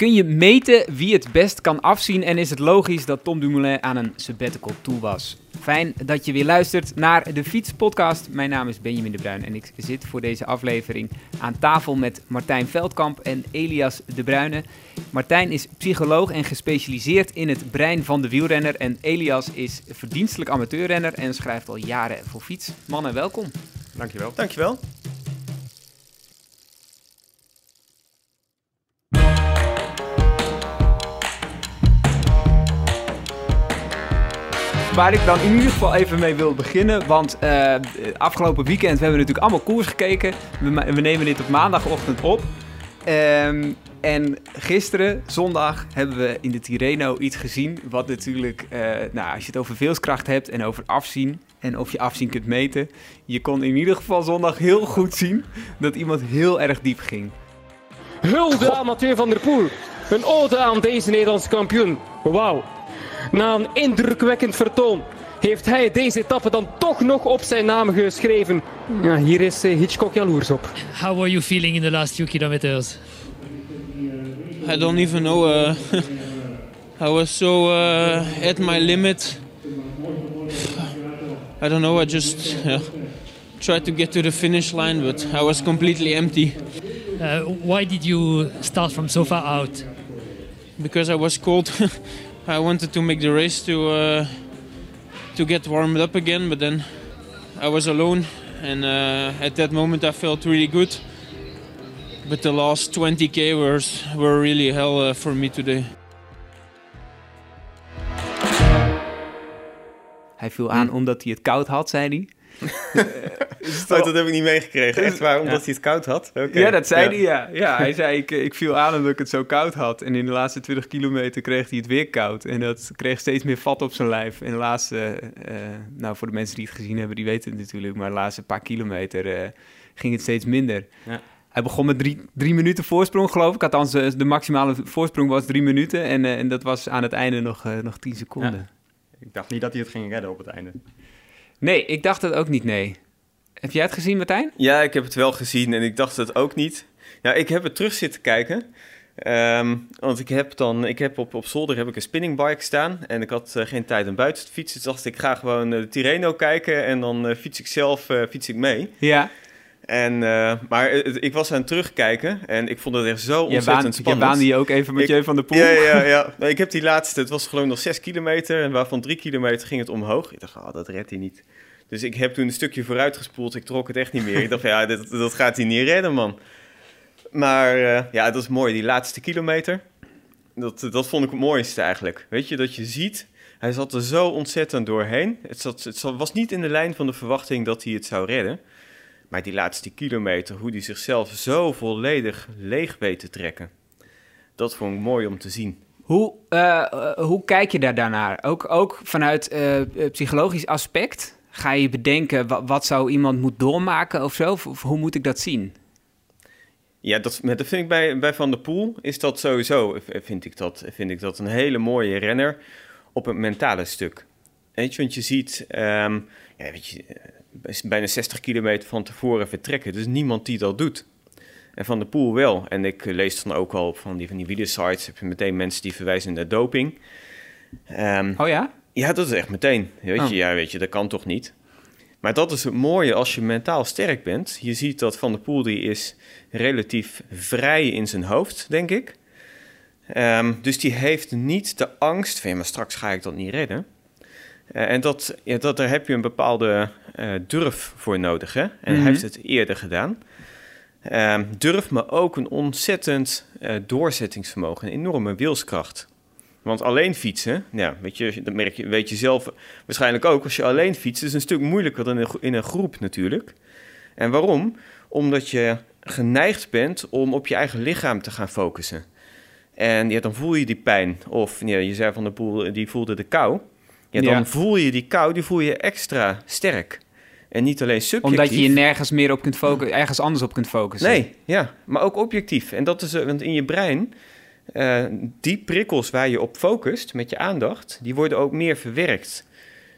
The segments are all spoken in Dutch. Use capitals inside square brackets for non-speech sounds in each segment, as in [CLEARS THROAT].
Kun je meten wie het best kan afzien en is het logisch dat Tom Dumoulin aan een sabbatical toe was? Fijn dat je weer luistert naar de Fietspodcast. Mijn naam is Benjamin de Bruin en ik zit voor deze aflevering aan tafel met Martijn Veldkamp en Elias de Bruyne. Martijn is psycholoog en gespecialiseerd in het brein van de wielrenner en Elias is verdienstelijk amateurrenner en schrijft al jaren voor Fiets. Mannen, welkom. Dankjewel. Dankjewel. Waar ik dan in ieder geval even mee wil beginnen, want uh, afgelopen weekend we hebben we natuurlijk allemaal koers gekeken. We, we nemen dit op maandagochtend op. Um, en gisteren, zondag, hebben we in de Tirreno iets gezien. Wat natuurlijk, uh, nou, als je het over veelskracht hebt en over afzien. En of je afzien kunt meten. Je kon in ieder geval zondag heel goed zien dat iemand heel erg diep ging. Hulde aan Mathieu van der Poel. Een ode aan deze Nederlandse kampioen. Wauw. Na een indrukwekkend vertoon heeft hij deze etappe dan toch nog op zijn naam geschreven. Ja, hier is eh, Hitchcock jaloers op. How were you feeling in the last few kilometers? I don't even know. Uh, [LAUGHS] I was so uh, at my limit. I don't know. I just yeah, tried to get to the finish line, but I was completely empty. Uh, why did you start from so far out? Because I was cold. [LAUGHS] I wanted to make the race to uh, to get warmed up again, but then I was alone, and uh, at that moment I felt really good. But the last 20k were, were really hell uh, for me today. Hij viel aan omdat hij het koud had, zei hij. Oh, dat heb ik niet meegekregen. Echt waar, omdat hij het koud had? Okay. Ja, dat zei hij, ja. ja. Hij zei, ik, ik viel aan omdat ik het zo koud had. En in de laatste 20 kilometer kreeg hij het weer koud. En dat kreeg steeds meer vat op zijn lijf. En de laatste, uh, nou voor de mensen die het gezien hebben, die weten het natuurlijk. Maar de laatste paar kilometer uh, ging het steeds minder. Ja. Hij begon met drie, drie minuten voorsprong, geloof ik. Althans, de maximale voorsprong was drie minuten. En, en dat was aan het einde nog, nog tien seconden. Ik dacht niet dat hij het ging redden op het einde. Nee, ik dacht het ook niet, nee. Heb jij het gezien, Martijn? Ja, ik heb het wel gezien en ik dacht het ook niet. Ja, ik heb het terug zitten kijken. Um, want ik heb dan, ik heb op, op zolder heb ik een spinningbike staan en ik had uh, geen tijd om buiten te fietsen. Dus dacht ik, ga gewoon uh, de Tirreno kijken en dan uh, fiets ik zelf fiets ik mee. Ja. En, maar ik was aan het terugkijken en ik vond het echt zo ontzettend baan, spannend. Je baande je ook even met je van de poel. Ja, ja, ja. Nee, ik heb die laatste, het was geloof ik nog zes kilometer en waarvan drie kilometer ging het omhoog. Ik dacht, oh, dat redt hij niet. Dus ik heb toen een stukje vooruit gespoeld. Ik trok het echt niet meer. ik dacht, ja, [LAUGHS] dit, dat gaat hij niet redden, man. Maar uh, ja, dat is mooi. Die laatste kilometer, dat, dat vond ik het mooiste eigenlijk. Weet je, dat je ziet, hij zat er zo ontzettend doorheen. Het, zat, het was niet in de lijn van de verwachting dat hij het zou redden. Maar die laatste kilometer, hoe hij zichzelf zo volledig leeg weet te trekken. Dat vond ik mooi om te zien. Hoe, uh, hoe kijk je daar daarnaar? Ook, ook vanuit uh, psychologisch aspect? Ga je bedenken, wat, wat, zou iemand moeten doormaken of zo? Of, hoe moet ik dat zien? Ja, dat, dat vind ik bij, bij Van der Poel, is dat sowieso, vind ik dat, vind ik dat een hele mooie renner op het mentale stuk. Weet je, want je ziet, um, ja, weet je, bijna 60 kilometer van tevoren vertrekken. Dus niemand die dat doet. En Van der Poel wel. En ik lees dan ook al van die, van die wielersites, heb je meteen mensen die verwijzen naar doping. Um, oh ja? Ja, dat is echt meteen. Weet je, oh. ja, weet je, dat kan toch niet? Maar dat is het mooie als je mentaal sterk bent. Je ziet dat Van der Poel die is relatief vrij in zijn hoofd, denk ik. Um, dus die heeft niet de angst van, ja, maar straks ga ik dat niet redden. Uh, en dat, ja, dat, daar heb je een bepaalde uh, durf voor nodig. Hè? En hij heeft het eerder gedaan. Um, durf, maar ook een ontzettend uh, doorzettingsvermogen, een enorme wilskracht. Want alleen fietsen, ja, weet je, dat merk je, weet je zelf waarschijnlijk ook. Als je alleen fietst, is een stuk moeilijker dan in een groep natuurlijk. En waarom? Omdat je geneigd bent om op je eigen lichaam te gaan focussen. En ja, dan voel je die pijn. Of ja, je zei van de poel, die voelde de kou. Ja, dan ja. voel je die kou, die voel je extra sterk. En niet alleen subjectief. Omdat je je nergens meer op kunt focussen, ergens anders op kunt focussen. Nee, ja, maar ook objectief. En dat is, want in je brein uh, die prikkels waar je op focust met je aandacht, die worden ook meer verwerkt.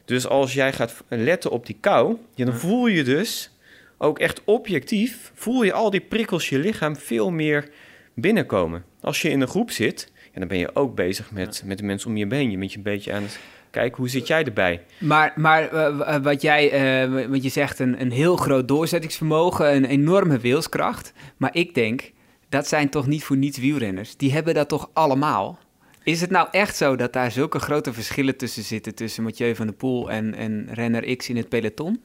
Dus als jij gaat letten op die kou, ja, dan voel je dus ook echt objectief, voel je al die prikkels je lichaam veel meer binnenkomen. Als je in een groep zit, ja, dan ben je ook bezig met, met de mensen om je heen. Je bent je een beetje aan het kijken, hoe zit jij erbij? Maar, maar eh, wat jij, eh, wat je zegt, een, een heel groot doorzettingsvermogen, een enorme wilskracht. Maar ik denk, dat zijn toch niet voor niets wielrenners. Die hebben dat toch allemaal? Is het nou echt zo dat daar zulke grote verschillen tussen zitten... tussen Mathieu van der Poel en, en renner X in het peloton?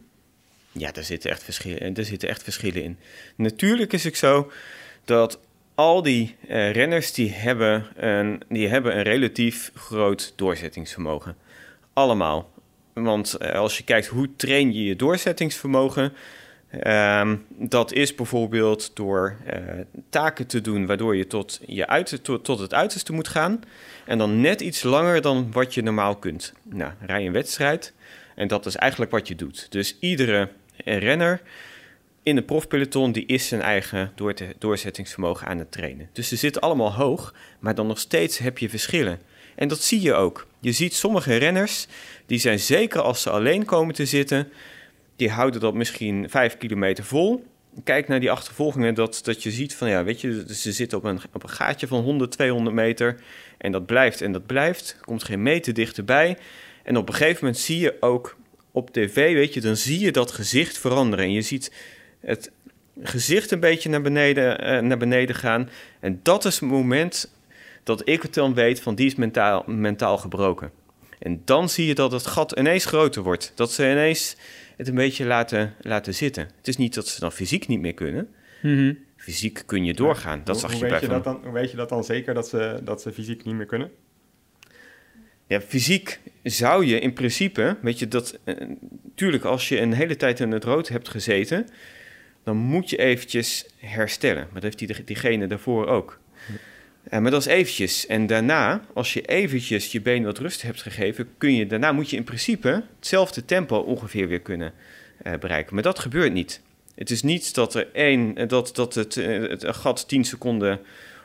Ja, daar zitten, echt verschillen, er zitten echt verschillen in. Natuurlijk is het zo dat al die uh, renners die hebben, een, die hebben een relatief groot doorzettingsvermogen. Allemaal. Want uh, als je kijkt hoe train je je doorzettingsvermogen... Um, dat is bijvoorbeeld door uh, taken te doen waardoor je tot, je uit, tot, het uiterste moet gaan. En dan net iets langer dan wat je normaal kunt. Nou, rij een wedstrijd en dat is eigenlijk wat je doet. Dus iedere renner in de profpeloton die is zijn eigen door doorzettingsvermogen aan het trainen. Dus ze zitten allemaal hoog, maar dan nog steeds heb je verschillen. En dat zie je ook. Je ziet sommige renners, die zijn zeker als ze alleen komen te zitten, die houden dat misschien vijf kilometer vol. Kijk naar die achtervolgingen, dat, dat je ziet van ja, weet je, ze zitten op een, op een gaatje van 100, 200 meter. En dat blijft en dat blijft. Komt geen meter dichterbij. En op een gegeven moment zie je ook op tv, weet je, dan zie je dat gezicht veranderen. En je ziet het gezicht een beetje naar beneden, uh, naar beneden gaan. En dat is het moment dat ik het dan weet van die is mentaal, mentaal gebroken. En dan zie je dat het gat ineens groter wordt. Dat ze ineens het een beetje laten, laten zitten. Het is niet dat ze dan fysiek niet meer kunnen. Mm -hmm. Fysiek kun je doorgaan. Dat hoe, zag hoe je weet bij je van... dat dan, Hoe weet je dat dan zeker dat ze, dat ze fysiek niet meer kunnen? Ja, fysiek zou je in principe, weet je, dat... Uh, tuurlijk, als je een hele tijd in het rood hebt gezeten... dan moet je eventjes herstellen. Maar dat heeft die, diegene daarvoor ook. Uh, maar dat is eventjes. En daarna, als je eventjes je been wat rust hebt gegeven... kun je daarna moet je in principe hetzelfde tempo ongeveer weer kunnen uh, bereiken. Maar dat gebeurt niet. Het is niet dat, er één, dat, dat het, het gat 10 seconden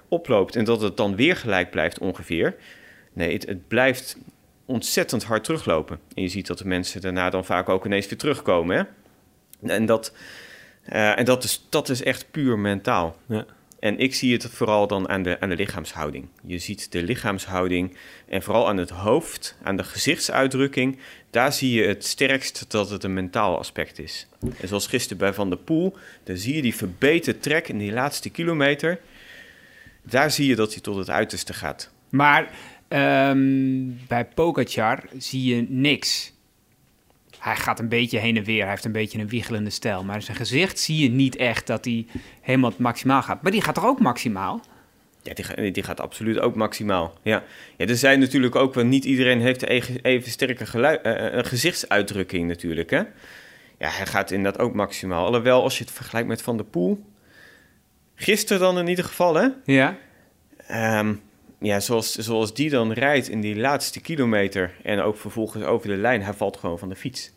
oploopt... en dat het dan weer gelijk blijft ongeveer... Nee, het, het, blijft ontzettend hard teruglopen. En je ziet dat de mensen daarna dan vaak ook ineens weer terugkomen. Hè? En, dat, en dat, is, dat is echt puur mentaal. Ja. En ik zie het vooral dan aan de, aan de lichaamshouding. Je ziet de lichaamshouding en vooral aan het hoofd, aan de gezichtsuitdrukking. Daar zie je het sterkst dat het een mentaal aspect is. En zoals gisteren bij Van der Poel, daar zie je die verbeterde trek in die laatste kilometer. Daar zie je dat hij tot het uiterste gaat. Maar Um, bij Pogacar zie je niks. Hij gaat een beetje heen en weer. Hij heeft een beetje een wiegelende stijl. Maar zijn gezicht zie je niet echt dat hij helemaal maximaal gaat. Maar die gaat toch ook maximaal? Ja, die, die gaat absoluut ook maximaal. Ja. ja, er zijn natuurlijk ook wel... Niet iedereen heeft even, sterke geluid, uh, uh, gezichtsuitdrukking natuurlijk, hè? Ja, hij gaat inderdaad ook maximaal. Alhoewel, als je het vergelijkt met Van der Poel... Gisteren dan in ieder geval, hè? Ja. Um, ja, zoals, zoals die dan rijdt in die laatste kilometer en ook vervolgens over de lijn, hij valt gewoon van de fiets.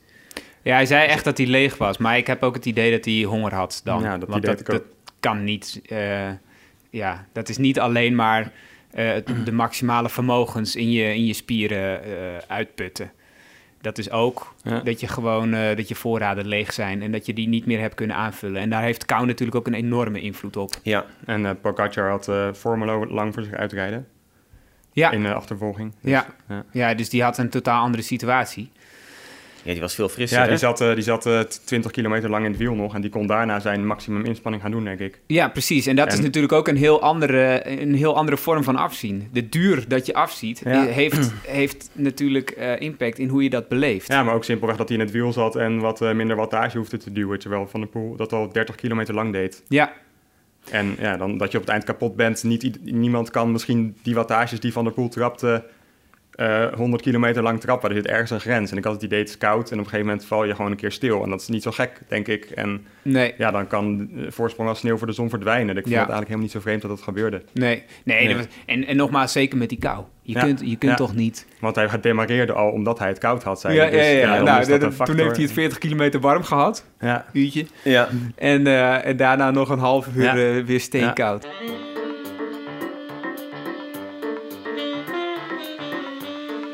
Ja, hij zei echt dat hij leeg was, maar ik heb ook het idee dat hij honger had dan. Ja, dat Want dat, dat kan niet. Uh, ja, dat is niet alleen maar uh, de maximale vermogens in je, in je spieren uh, uitputten. Dat is ook ja. dat je gewoon dat je voorraden leeg zijn en dat je die niet meer hebt kunnen aanvullen. En daar heeft kou natuurlijk ook een enorme invloed op. Ja. En uh, Pogacar had uh, Formelo lang voor zich uitrijden. Ja. In de achtervolging. Dus, ja. Ja. ja, dus die had een totaal andere situatie. Ja, die was veel frisser. Ja, hè? die zat, uh, die zat uh, 20 kilometer lang in het wiel nog. En die kon daarna zijn maximum inspanning gaan doen, denk ik. Ja, precies. En dat en... is natuurlijk ook een heel, andere, een heel andere vorm van afzien. De duur dat je afziet, ja. heeft, heeft natuurlijk uh, impact in hoe je dat beleeft. Ja, maar ook simpelweg dat hij in het wiel zat en wat uh, minder wattage hoefde te duwen. Terwijl Van der Poel dat al 30 kilometer lang deed. Ja. En ja, dan dat je op het eind kapot bent. Niet, niemand kan misschien die wattages die Van der Poel trapte... Uh, 100 kilometer lang trappen. Er zit ergens een grens. En ik had het idee, het is koud. En op een gegeven moment val je gewoon een keer stil. En dat is niet zo gek, denk ik. En nee. ja, dan kan de voorsprong als sneeuw voor de zon verdwijnen. Ik vond Ja. het eigenlijk helemaal niet zo vreemd dat dat gebeurde. Nee, nee, Nee. dat was- en, en nogmaals, zeker met die kou. Je Ja. kunt, je kunt Ja. toch niet... Want hij demareerde al omdat hij het koud had, zei Ja. Dus, ja, ja. Nou, dat dat- toen heeft hij het 40 kilometer warm gehad, Ja, uurtje. Ja. En, eh, en daarna nog een half uur Ja. eh, weer steenkoud.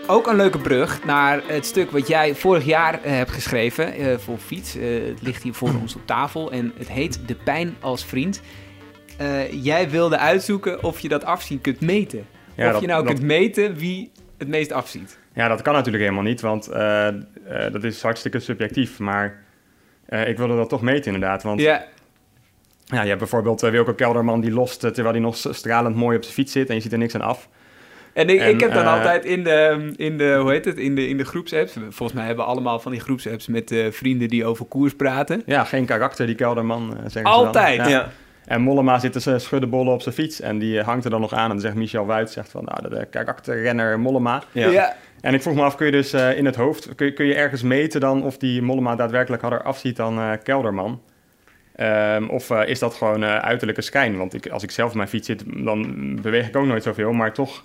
Ook een leuke brug naar het stuk wat jij vorig jaar eh, hebt geschreven eh, voor Fiets. Eh, het ligt hier voor ons op tafel en het heet De Pijn als Vriend. jij wilde uitzoeken of je dat afzien kunt meten. Ja, of dat- je nou dat- kunt meten wie het meest afziet. Ja, dat kan natuurlijk helemaal niet, want dat is hartstikke subjectief. Maar ik wilde dat toch meten inderdaad. Want ja. Ja, je hebt bijvoorbeeld Wilco Kelderman die lost terwijl hij nog stralend mooi op zijn fiets zit en je ziet er niks aan af. En ik, En, ik heb dan eh, altijd in de, in de, hoe heet het, in de, in de groepsapps. Volgens mij hebben we allemaal van die groepsapps met eh, vrienden die over koers praten. Ja, geen karakter die Kelderman, eh, zeggen ze dan. Altijd. Ja. Ja. En Mollema zit eh, schuddenbollen op zijn fiets en die hangt er dan nog aan. En dan zegt Michel Wuit, zegt van, nou, de karakterrenner Mollema. Ja. En ik vroeg me af, kun je dus eh, in het hoofd, kun je, kun je ergens meten dan of die Mollema daadwerkelijk harder afziet dan eh, Kelderman? Ehm, of eh, is dat gewoon eh, uiterlijke schijn? Want ik, als ik zelf op mijn fiets zit, dan beweeg ik ook nooit zoveel. Maar toch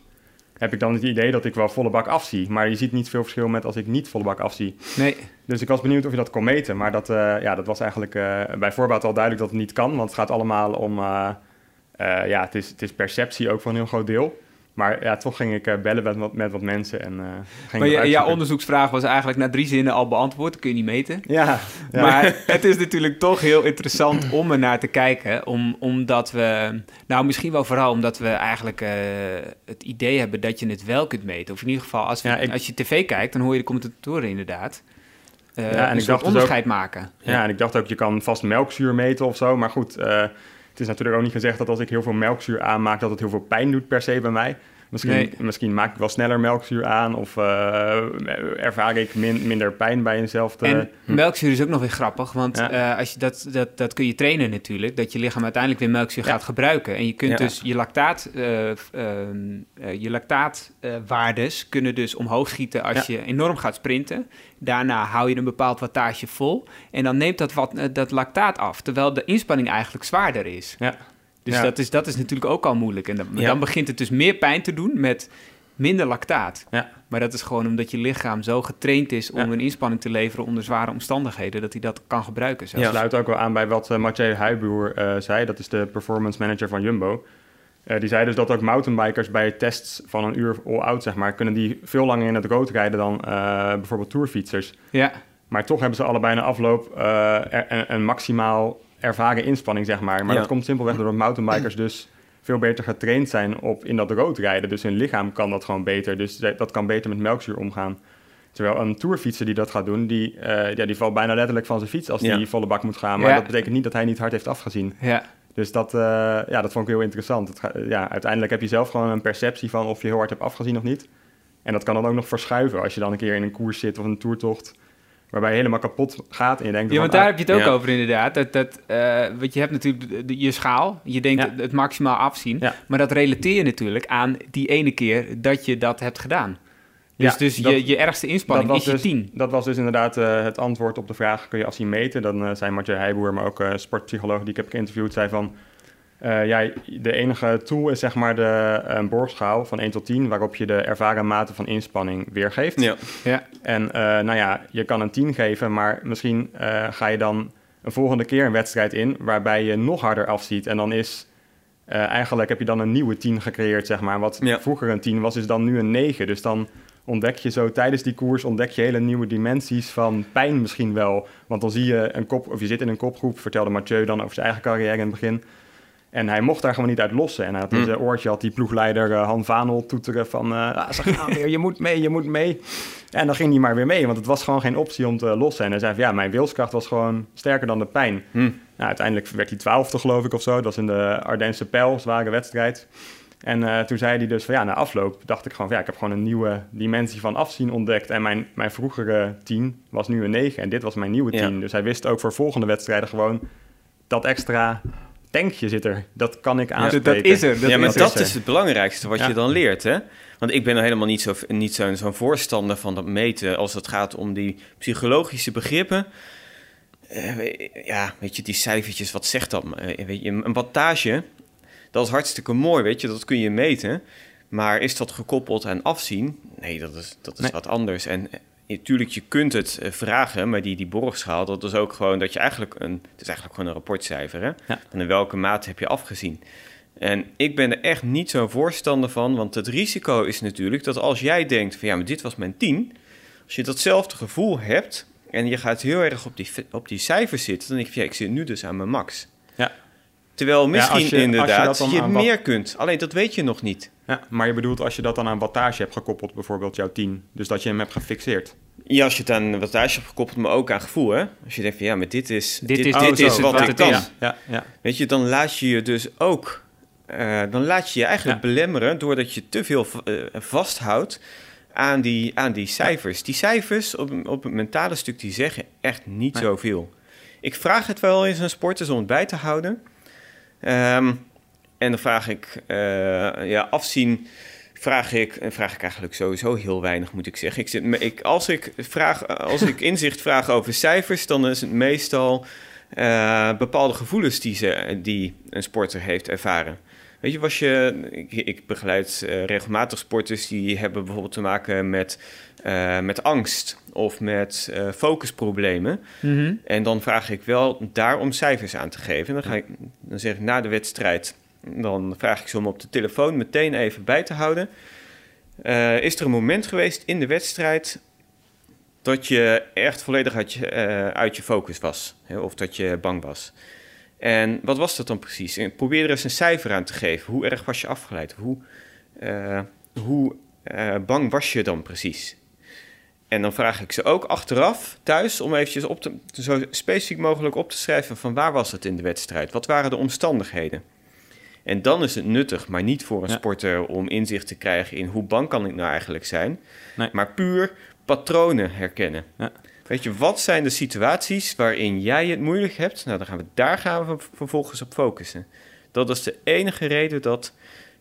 heb ik dan het idee dat ik wel volle bak afzie. Maar je ziet niet veel verschil met als ik niet volle bak afzie. Nee, Dus ik was benieuwd of je dat kon meten. Maar dat, eh, ja, dat was eigenlijk eh, bij voorbaat al duidelijk dat het niet kan. Want het gaat allemaal om... eh, ja, het is, het is perceptie ook voor een heel groot deel. Maar ja, toch ging ik eh, bellen met, wat- met wat mensen en eh ging maar je, jouw onderzoeksvraag was eigenlijk na drie zinnen al beantwoord. Dat kun je niet meten. Ja, ja. Maar het is natuurlijk toch heel interessant om er naar te kijken. Om, omdat we, nou misschien wel vooral omdat we eigenlijk eh, het idee hebben dat je het wel kunt meten. Of in ieder geval, als, we- Ja, ik- als je tv kijkt, dan hoor je de commentatoren inderdaad. Ja, en een ik dacht dus onderscheid maken. Ja, en ik dacht ook, je kan vast melkzuur meten of zo. Maar goed, het is natuurlijk ook niet gezegd dat als ik heel veel melkzuur aanmaak, dat het heel veel pijn doet per se bij mij. Misschien, Nee. misschien maak ik wel sneller melkzuur aan of eh, ervaar ik min- minder pijn bij eenzelfde... En melkzuur is ook nog weer grappig, want Ja. eh, als je dat, dat, dat kun je trainen natuurlijk, dat je lichaam uiteindelijk weer melkzuur Ja. gaat gebruiken. En je kunt Ja. dus je lactaat, eh, ehm, eh, je lactaatwaardes kunnen dus omhoog schieten als je enorm gaat sprinten. Daarna hou je een bepaald wattage vol en dan neemt dat, wat, dat lactaat af, terwijl de inspanning eigenlijk zwaarder is. Ja. Dus Ja. dat, is, dat is natuurlijk ook al moeilijk. En dan, Ja. dan begint het dus meer pijn te doen met minder lactaat. Ja. Maar dat is gewoon omdat je lichaam zo getraind is om Ja. een inspanning te leveren onder zware omstandigheden, dat hij dat kan gebruiken. Zelfs. Dat sluit ook wel aan bij wat uh, Mathieu Huiboer eh, zei. Dat is de performance manager van Jumbo. Eh, die zei dus dat ook mountainbikers bij tests van een uur all-out, zeg maar, kunnen die veel langer in het rood rijden dan eh, bijvoorbeeld tourfietsers. Ja, Maar toch hebben ze allebei na afloop een, een maximaal ervaren inspanning, zeg maar. Maar Ja. dat komt simpelweg doordat mountainbikers dus veel beter getraind zijn op in dat rood rijden. Dus hun lichaam kan dat gewoon beter. Dus dat kan beter met melkzuur omgaan. Terwijl een tourfietser die dat gaat doen, die, eh, ja, die valt bijna letterlijk van zijn fiets als Ja. die volle bak moet gaan. Maar Ja. dat betekent niet dat hij niet hard heeft afgezien. ja. Dus dat, eh, ja, dat vond ik heel interessant. Het ja, uiteindelijk heb je zelf gewoon een perceptie van of je heel hard hebt afgezien of niet. En dat kan dan ook nog verschuiven als je dan een keer in een koers zit of een toertocht waarbij je helemaal kapot gaat en je denkt ja want daar ah, heb je het ook ja. over inderdaad. Dat, dat, eh, want je hebt natuurlijk de- de- je schaal, je denkt Ja. het, het maximaal afzien, Ja. maar dat relateer je natuurlijk aan die ene keer dat je dat hebt gedaan. Dus, Ja, dus dat- je, je ergste inspanning was is je dus, 10. Dat was dus inderdaad eh, het antwoord op de vraag, kun je afzien meten? Dan eh, zei Mathieu Heijboer, maar ook eh sportpsycholoog die ik heb geïnterviewd, zei van... eh, ja, de enige tool is zeg maar de een borgschaal van 1 tot 10... waarop je de ervaren mate van inspanning weergeeft. Ja. Ja. En eh, nou ja, je kan een 10 geven, maar misschien eh, ga je dan een volgende keer een wedstrijd in... waarbij je nog harder afziet. En dan is eh, eigenlijk heb je dan een nieuwe 10 gecreëerd, zeg maar. Wat Ja. vroeger een 10 was, is dan nu een 9. Dus dan ontdek je zo tijdens die koers ontdek je hele nieuwe dimensies van pijn misschien wel. Want dan zie je een kop, of je zit in een kopgroep, vertelde Mathieu dan over zijn eigen carrière in het begin. En hij mocht daar gewoon niet uit lossen. En hij had in Hm. zijn oortje had die ploegleider eh, Han Vanel toeteren van... eh, ah, ze gaan weer, je moet mee, je moet mee. En dan ging hij maar weer mee, want het was gewoon geen optie om te lossen. En hij zei van, ja, mijn wilskracht was gewoon sterker dan de pijn. Hm. Nou, uiteindelijk werd hij twaalfde, geloof ik, of zo. Dat was in de Ardense Pijl, zware wedstrijd. En eh, toen zei hij dus van, ja, na afloop dacht ik gewoon van, ja, ik heb gewoon een nieuwe dimensie van afzien ontdekt. En mijn, mijn vroegere 10 was nu een 9 en dit was mijn nieuwe 10. Ja. Dus hij wist ook voor volgende wedstrijden gewoon, dat extra tankje zit er. Dat kan ik Dat, aanspreken. dat is er. Dat ja, maar is dat er. is het belangrijkste wat Ja. je dan leert, hè? Want ik ben er helemaal niet zo'n niet zo'n zo'n voorstander van dat meten als het gaat om die psychologische begrippen. Eh, ja, weet je, die cijfertjes, wat zegt dat? Eh, weet je, een wattage, dat is hartstikke mooi, weet je, dat kun je meten. Maar is dat gekoppeld aan afzien? Nee, dat is, dat is Nee. wat anders. En natuurlijk, je kunt het eh, vragen, maar die, die borgschaal, dat is ook gewoon dat je eigenlijk een... Het is eigenlijk gewoon een rapportcijfer, hè? Ja. En in welke mate heb je afgezien? En ik ben er echt niet zo'n voorstander van, want het risico is natuurlijk dat als jij denkt van ja, maar dit was mijn 10, als je datzelfde gevoel hebt en je gaat heel erg op die, op die cijfers zitten, dan denk je van ja, ik zit nu dus aan mijn max. Ja. Terwijl misschien je- je inderdaad je, wat- meer kunt. Alleen dat weet je nog niet. Ja, maar je bedoelt als je dat dan aan wattage hebt gekoppeld, bijvoorbeeld jouw 10. Dus dat je hem hebt gefixeerd. Ja, als je het aan wattage hebt gekoppeld, maar ook aan gevoel. Hè? Als je denkt van ja, maar dit is, Dit is- Oh, dit zo. is wat wat ik het kan. is. Ja, ja. Weet je, dan laat je je dus ook... eh, dan laat je je eigenlijk belemmeren doordat je te veel eh, vasthoudt aan die, aan die cijfers. Die cijfers op, op het mentale stuk, die zeggen echt niet Nee. zoveel. Ik vraag het wel eens aan sporters om het bij te houden. Ehm, en dan vraag ik, eh, ja, afzien vraag ik, en vraag ik eigenlijk sowieso heel weinig, moet ik zeggen. Ik zit, me- ik, als, ik vraag, als ik [LAUGHS] inzicht vraag over cijfers, dan is het meestal eh, bepaalde gevoelens die, ze, die een sporter heeft ervaren. Weet je, was je, ik, ik begeleid eh, regelmatig sporters die hebben bijvoorbeeld te maken met, met angst of met focusproblemen. Mhm. En dan vraag ik wel daar om cijfers aan te geven. En dan, ga ik, dan zeg ik na de wedstrijd, dan vraag ik ze om op de telefoon meteen even bij te houden. Eh, is er een moment geweest in de wedstrijd dat je echt volledig uit je, eh, uit je focus was? Hè, of dat je bang was? En wat was dat dan precies? Probeer er eens een cijfer aan te geven. Hoe erg was je afgeleid? Hoe, eh, hoe bang was je dan precies? En dan vraag ik ze ook achteraf thuis om eventjes op zo specifiek mogelijk op te schrijven van waar was het in de wedstrijd? Wat waren de omstandigheden? En dan is het nuttig, maar niet voor een Ja. sporter om inzicht te krijgen in hoe bang kan ik nou eigenlijk zijn. Nee. Maar puur patronen herkennen. Ja. Weet je, wat zijn de situaties waarin jij het moeilijk hebt? Nou, dan gaan we, daar gaan we vervolgens op focussen. Dat is de enige reden dat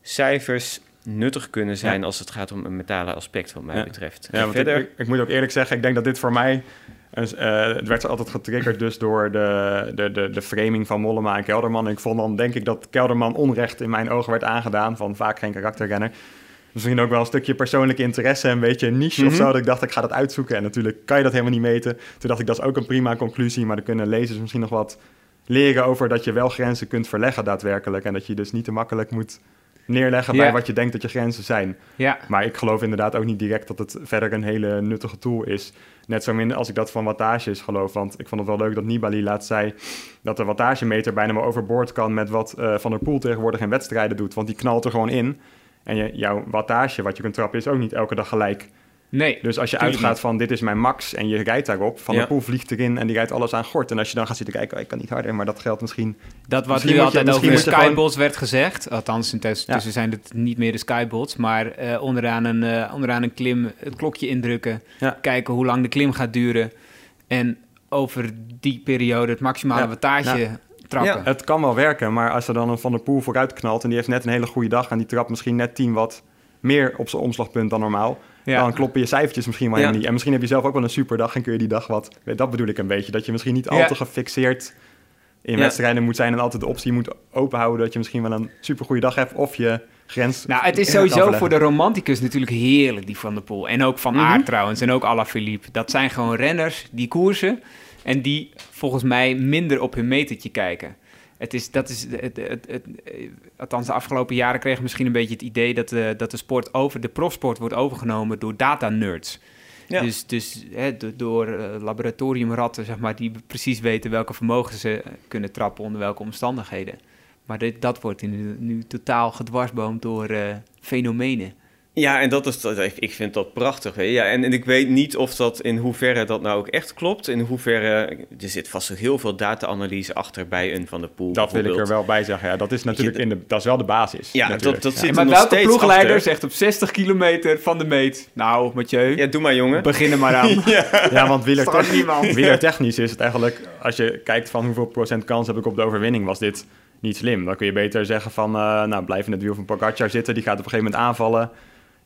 cijfers nuttig kunnen zijn als het gaat om een mentale aspect, wat mij Ja. betreft. Ja, verder, ik, ik, ik moet ook eerlijk zeggen, ik denk dat dit voor mij... eh, het werd altijd getriggerd dus door de, de, de, de framing van Mollema en Kelderman. Ik vond dan denk ik dat Kelderman onrecht in mijn ogen werd aangedaan van vaak geen karakterrenner. Misschien ook wel een stukje persoonlijke interesse, een beetje een niche of Mhm. zo. Dat ik dacht, ik ga dat uitzoeken. En natuurlijk kan je dat helemaal niet meten. Toen dacht ik, dat is ook een prima conclusie. Maar dan kunnen lezers misschien nog wat leren over dat je wel grenzen kunt verleggen daadwerkelijk. En dat je dus niet te makkelijk moet neerleggen Ja. bij wat je denkt dat je grenzen zijn. Ja, Maar ik geloof inderdaad ook niet direct dat het verder een hele nuttige tool is. Net zo min als ik dat van wattages geloof. Want ik vond het wel leuk dat Nibali laatst zei... dat de wattagemeter bijna maar overboord kan... met wat eh, Van der Poel tegenwoordig in wedstrijden doet. Want die knalt er gewoon in. En je, jouw wattage, wat je kunt trappen, is ook niet elke dag gelijk. Nee. Dus als je uitgaat niet. van dit is mijn max en je rijdt daarop... Van Ja. der Poel vliegt erin en die rijdt alles aan gort. En als je dan gaat zitten kijken, oh, ik kan niet harder... maar dat geldt misschien... Dat wat nu altijd over de gewoon- skybots werd gezegd, althans intussen Ja. zijn het niet meer de skybots, maar eh, onderaan, een, eh, onderaan een klim het klokje indrukken, Ja. kijken hoe lang de klim gaat duren en over die periode het maximale wattage trappen. Ja. Het kan wel werken, maar als er dan een Van der Poel vooruit knalt... en die heeft net een hele goede dag... en die trapt misschien net 10 wat meer op zijn omslagpunt dan normaal... Ja. dan kloppen je cijfertjes misschien Ja. helemaal niet. En misschien heb je zelf ook wel een superdag en kun je die dag wat... Dat bedoel ik een beetje, dat je misschien niet al te gefixeerd in Ja. wedstrijden moet zijn... en altijd de optie moet openhouden dat je misschien wel een supergoeie dag hebt... of je grens Nou, het is sowieso voor de romanticus natuurlijk heerlijk, die Van der Poel. En ook Van. Aert trouwens, en ook Alaphilippe. Dat zijn gewoon renners die koersen en die volgens mij minder op hun metertje kijken. Het is, dat is, het, het, het, het- eh, althans de afgelopen jaren kreeg ik misschien een beetje het idee dat de, dat de sport over, de profsport wordt overgenomen door data-nerds. Ja. Dus, dus hè, do- door eh, laboratoriumratten, zeg maar, die precies weten welke vermogens ze eh, kunnen trappen onder welke omstandigheden. Maar dit, dat wordt nu, nu totaal gedwarsboomd door eh, fenomenen. Ja, en dat is, dat, ik vind dat prachtig. Je. Ja, en, en ik weet niet of dat in hoeverre dat nou ook echt klopt. In hoeverre, er zit vast ook heel veel data-analyse achter bij een Van de Poel. Dat wil ik er wel bij zeggen. Ja, dat is natuurlijk je, in de, dat is wel de basis. Ja, dat, natuurlijk. dat Ja. zit maar er nog welke steeds ploegleider achter. zegt op 60 kilometer van de meet... Nou, Mathieu, Ja, doe maar jongen. begin er maar aan. [LAUGHS] Ja, want wieler Start niemand. wielertechnisch is het eigenlijk... Als je kijkt van hoeveel procent kans heb ik op de overwinning... was dit niet slim. Dan kun je beter zeggen van... eh, nou, blijf in het wiel van Pogacar zitten. Die gaat op een gegeven moment aanvallen.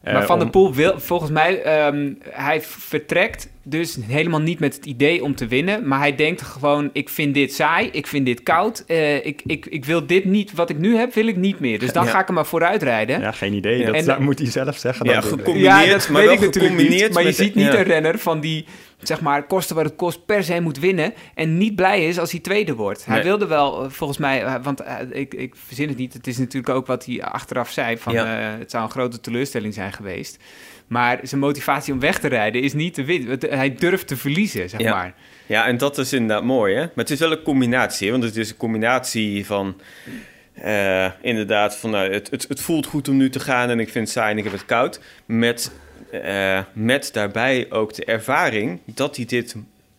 Eh, Maar Van om- der Poel wil, volgens mij, ehm, hij vertrekt dus helemaal niet met het idee om te winnen. Maar hij denkt gewoon, ik vind dit saai, ik vind dit koud. eh, ik, ik, ik wil dit niet, wat ik nu heb, wil ik niet meer. Dus dan Ja. ga ik er maar vooruit rijden. Ja, geen idee. Ja. Dat En dan- moet hij zelf zeggen. Ja, dan. gecombineerd, ja, dat maar weet wel ik natuurlijk niet. Maar je ziet niet ja. een renner van die, zeg maar, kosten wat het kost, per se moet winnen. En niet blij is als hij tweede wordt. Hij Nee. wilde wel, eh, volgens mij, eh, want eh, ik, ik verzin het niet. Het is natuurlijk ook wat hij achteraf zei. Van, Ja. het zou een grote teleurstelling zijn geweest. Maar zijn motivatie om weg te rijden is niet te winnen. Hij durft te verliezen, zeg Ja. maar. Ja, en dat is inderdaad mooi, hè? Maar het is wel een combinatie, want het is een combinatie van inderdaad, van, nou, het, het, het voelt goed om nu te gaan en ik vind het saai en ik heb het koud. Met, eh, met daarbij ook de ervaring dat hij dit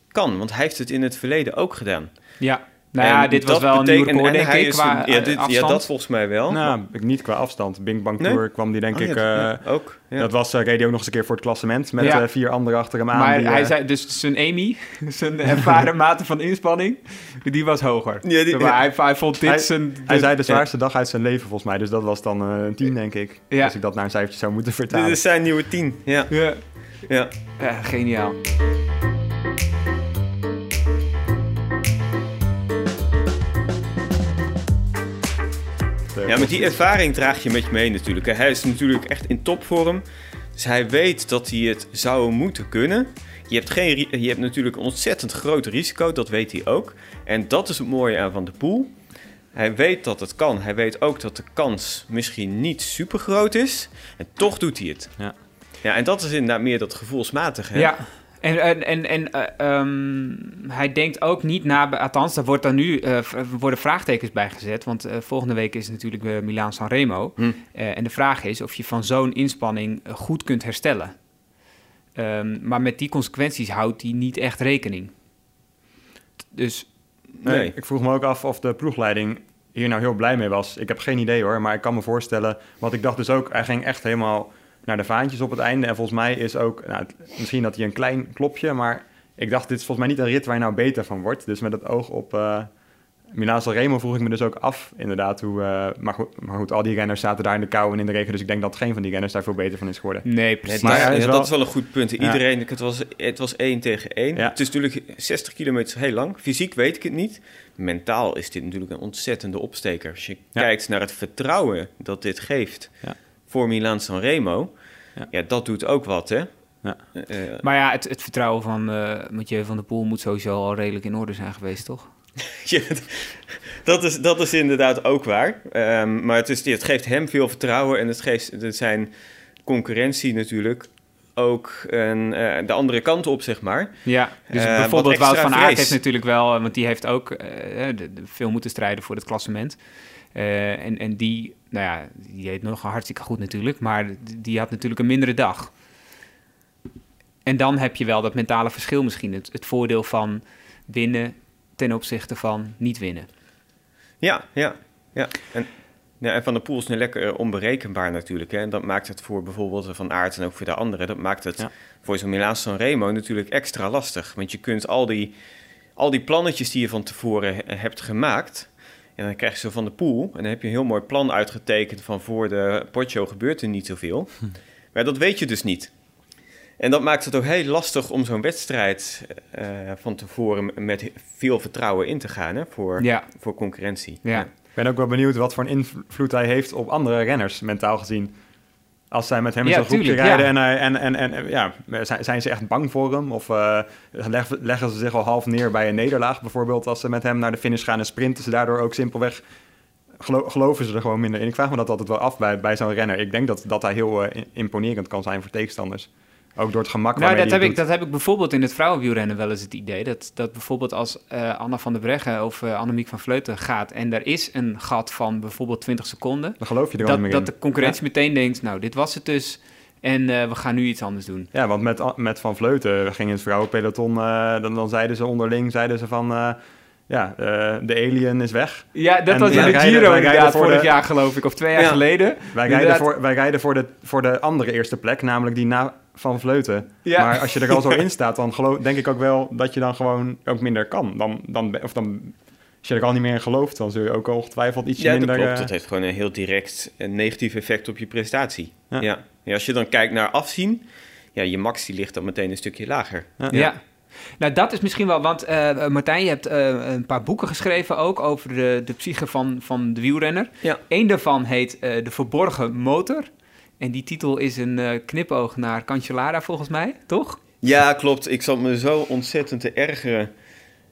kan. Want hij heeft het in het verleden ook gedaan. Ja, nou ja, En dit was wel een nieuw record, en denk hij ik, qua een- ja, eh, dit- ja, afstand. dat volgens mij wel. Nou, ik niet qua afstand. Bing Bang Nee? Tour kwam die denk Oh, ik... ja, eh, ook. Ja. Dat was, uh, reed hij ook nog eens een keer voor het klassement met eh, vier anderen achter hem aan. maar die, hij eh, zei, dus zijn Amy, [LAUGHS] zijn ervaren [LAUGHS] mate van inspanning, die was hoger. Ja, die- maar hij, hij vond dit Hij- zijn... Hij zei de zwaarste dag uit zijn leven volgens mij. Dus dat was dan eh, een 10 denk ik. Ja. Als ik dat naar een cijfertje zou moeten Dit vertalen. is zijn nieuwe tien. Ja. ja. ja, geniaal. Ja, met die ervaring draag je met je mee natuurlijk. Hij is natuurlijk echt in topvorm. Dus hij weet dat hij het zou moeten kunnen. Je hebt, geen, je hebt natuurlijk een ontzettend groot risico, dat weet hij ook. En dat is het mooie aan Van de Poel. Hij weet dat het kan. Hij weet ook dat de kans misschien niet super groot is. En toch doet hij het. Ja. Ja, en dat is inderdaad meer dat gevoelsmatige. hè? Ja. En, en, en, en eh, ehm, hij denkt ook niet na, althans, daar wordt dan nu, eh, worden vraagtekens bij gezet. Want eh, volgende week is natuurlijk uh, Milaan San Remo. Hm. Eh, en de vraag is of je van zo'n inspanning goed kunt herstellen. Ehm, maar met die consequenties houdt hij niet echt rekening. Dus Nee, Nee. ik vroeg me ook af of de ploegleiding hier nou heel blij mee was. Ik heb geen idee hoor, maar ik kan me voorstellen. Want ik dacht dus ook, hij ging echt helemaal naar de vaantjes op het einde. En volgens mij is ook, nou, misschien dat hij een klein klopje, maar ik dacht, dit is volgens mij niet een rit waar je nou beter van wordt. Dus met het oog op uh, Milaan Remo vroeg ik me dus ook af, inderdaad. Hoe, uh, maar, goed, maar goed, al die renners zaten daar in de kou en in de regen. Dus ik denk dat geen van die renners daar veel beter van is geworden. nee, precies. Maar dat, is wel- dat is wel een goed punt. Ja. Iedereen, het, was, het was één tegen één. Ja. Het is natuurlijk 60 kilometer heel lang. Fysiek weet ik het niet. Mentaal is dit natuurlijk een ontzettende opsteker. Als je Ja. kijkt naar het vertrouwen dat dit geeft Ja. Voor Milan Sanremo. Ja. Ja. dat doet ook wat, hè? Ja. Eh, Maar ja, het, het vertrouwen van eh Mathieu van der Poel moet sowieso al redelijk in orde zijn geweest, toch? [LAUGHS] Ja, dat, is, dat is inderdaad ook waar. Ehm, maar het, is, het geeft hem veel vertrouwen en het geeft het zijn concurrentie natuurlijk ook een, eh, de andere kant op, zeg maar. Ja, dus Eh, bijvoorbeeld Wout van Aert heeft natuurlijk wel, eh, want die heeft ook eh, de, de- veel moeten strijden voor het klassement. Eh, en, en die, nou ja, die deed nog hartstikke goed natuurlijk, maar die- had natuurlijk een mindere dag. En dan heb je wel dat mentale verschil misschien, het, het voordeel van winnen ten opzichte van niet winnen. Ja, ja, ja. En, ja, en Van der Poel is nu lekker eh, onberekenbaar natuurlijk. Hè? En dat maakt het voor bijvoorbeeld Van Aert en ook voor de anderen... dat maakt het Ja. voor zo'n Milaan San Remo natuurlijk extra lastig. Want je kunt al die, al die plannetjes die je van tevoren he- hebt gemaakt... en dan krijg je zo Van der Poel... en dan heb je een heel mooi plan uitgetekend... van voor de Porto gebeurt er niet zoveel. Maar dat weet je dus niet. En dat maakt het ook heel lastig om zo'n wedstrijd eh, van tevoren... met veel vertrouwen in te gaan hè? Voor, Ja, voor concurrentie. ja. Ik ben ook wel benieuwd wat voor een invloed hij heeft op andere renners, mentaal gezien. Als zij met hem in Ja, zo'n groepje tuurlijk, rijden ja. en, hij- en, en, en, ja, zijn, zijn ze echt bang voor hem? Of eh, leggen, leggen ze zich al half neer bij een nederlaag bijvoorbeeld... als ze met hem naar de finish gaan en sprinten ze daardoor ook simpelweg... gelo- geloven ze er gewoon minder in. Ik vraag me dat altijd wel af bij, bij zo'n renner. Ik denk dat, dat hij heel eh, imponerend kan zijn voor tegenstanders. Ook door het gemak Nou, waarmee dat heb, ik, dat heb ik bijvoorbeeld in het vrouwenwielrennen wel eens het idee. Dat, dat bijvoorbeeld als eh, Anna van der Breggen of eh, Annemiek van Vleuten gaat... en er is een gat van bijvoorbeeld 20 seconden... Dan geloof je er Dat, meer dat in. de concurrentie meteen denkt, nou, dit was het dus... en eh, we gaan nu iets anders doen. Ja, want met, met Van Vleuten ging het vrouwenpeloton... eh, dan, dan zeiden ze onderling, zeiden ze van... eh, ja, eh, de alien is weg. Ja, dat En was in de rijden- Giro inderdaad, voor vorig de- jaar geloof ik, of twee jaar Ja. geleden. Wij rijden, Inderdaad. voor, wij rijden voor, de, voor de andere eerste plek, namelijk die na Van Vleuten. Ja. Maar als je er al zo [LAUGHS] in staat, dan geloof, denk ik ook wel dat je dan gewoon ook minder kan. Dan, dan, of dan, als je er al niet meer in gelooft, dan zul je ook ongetwijfeld ietsje Ja, dat minder... klopt. eh, Dat heeft gewoon een heel direct en negatief effect op je prestatie. Ja. Ja. Ja. als je dan kijkt naar afzien, ja, je max die ligt dan meteen een stukje lager. Ja. Nou, dat is misschien wel, want eh, Martijn, je hebt eh, een paar boeken geschreven ook over de, de psyche van, van de wielrenner. Ja. Eén daarvan heet eh, De Verborgen Motor. En die titel is een eh, knipoog naar Cancellara volgens mij, toch? Ja, klopt. Ik zat me zo ontzettend te ergeren.